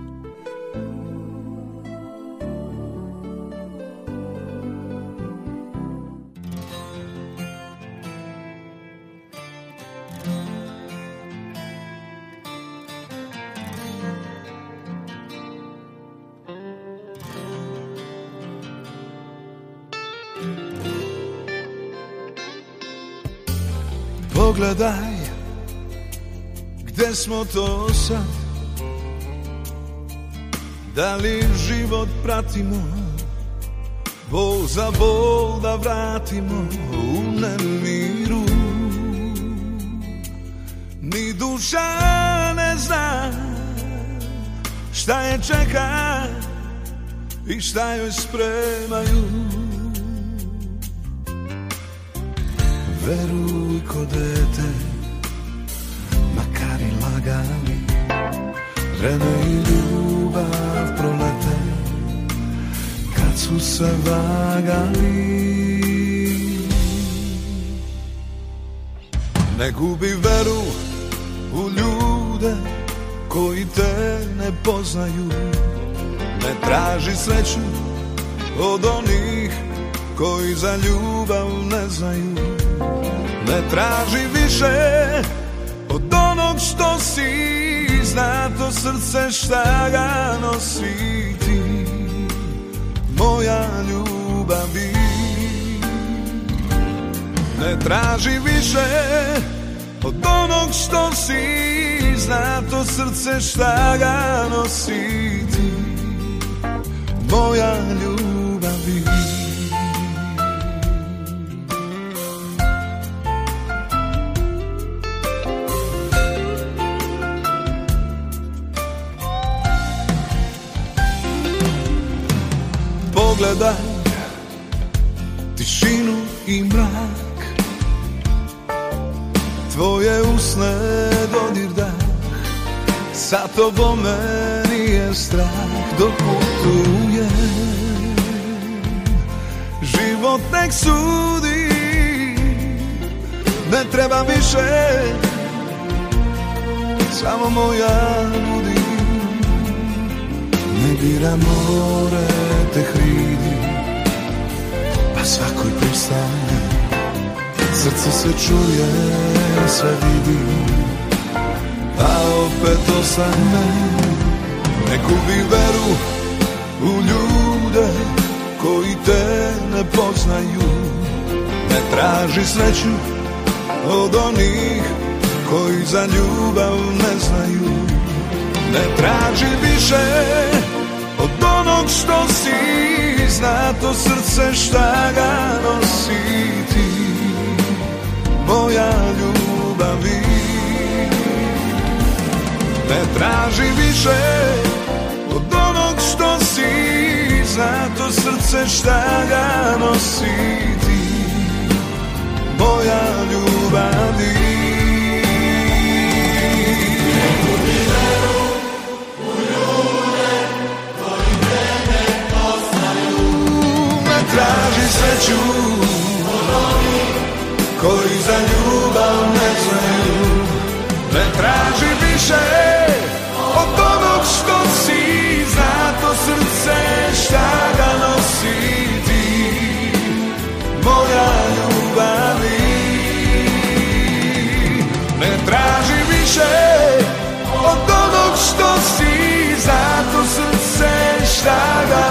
Pogledaj Gde smo to sad? Da li život pratimo? Bol za bol da vratimo U nemiru. Ni duša ne zna Šta je čeka I šta joj spremaju Veruj ko dete Makar i lagali Vreme i ljubav prolete Kad su se vagali. Ne gubi veru u ljude Koji te ne poznaju. Ne traži sreću od onih koji za ljubav ne znaju Ne traži više od onog što si Zna to srce šta ga nosi ti. Moja ljubavi. Ne traži više od onog što si Zna to srce šta ga nosi ti. Moja ljubavi Pogledaj tišinu i mrak. Tvoje usne dodir dah Sa tobom meni je strah. Dok putuje Život nek sudi. Ne treba više Samo moja budi. Ne dira more te Pa svakoj pristane Srce se čuje, sve vidi. A opet osane Ne gubi veru u ljude Koji te ne poznaju. Ne traži sreću od onih Koji za ljubav ne znaju. Ne traži više onog što si Zna to srce šta ga nosi ti. Moja ljubavi. Ne traži više od onog što si Zna to srce šta ga nosi ti. Moja ljubavi traži sreću. Koji za ljubav ne znaju. Ne traži više Od onog što si. Zato srce šta ga nosi ti. Moja ljubavi. Ne traži više Od onog što si. Zato srce šta ga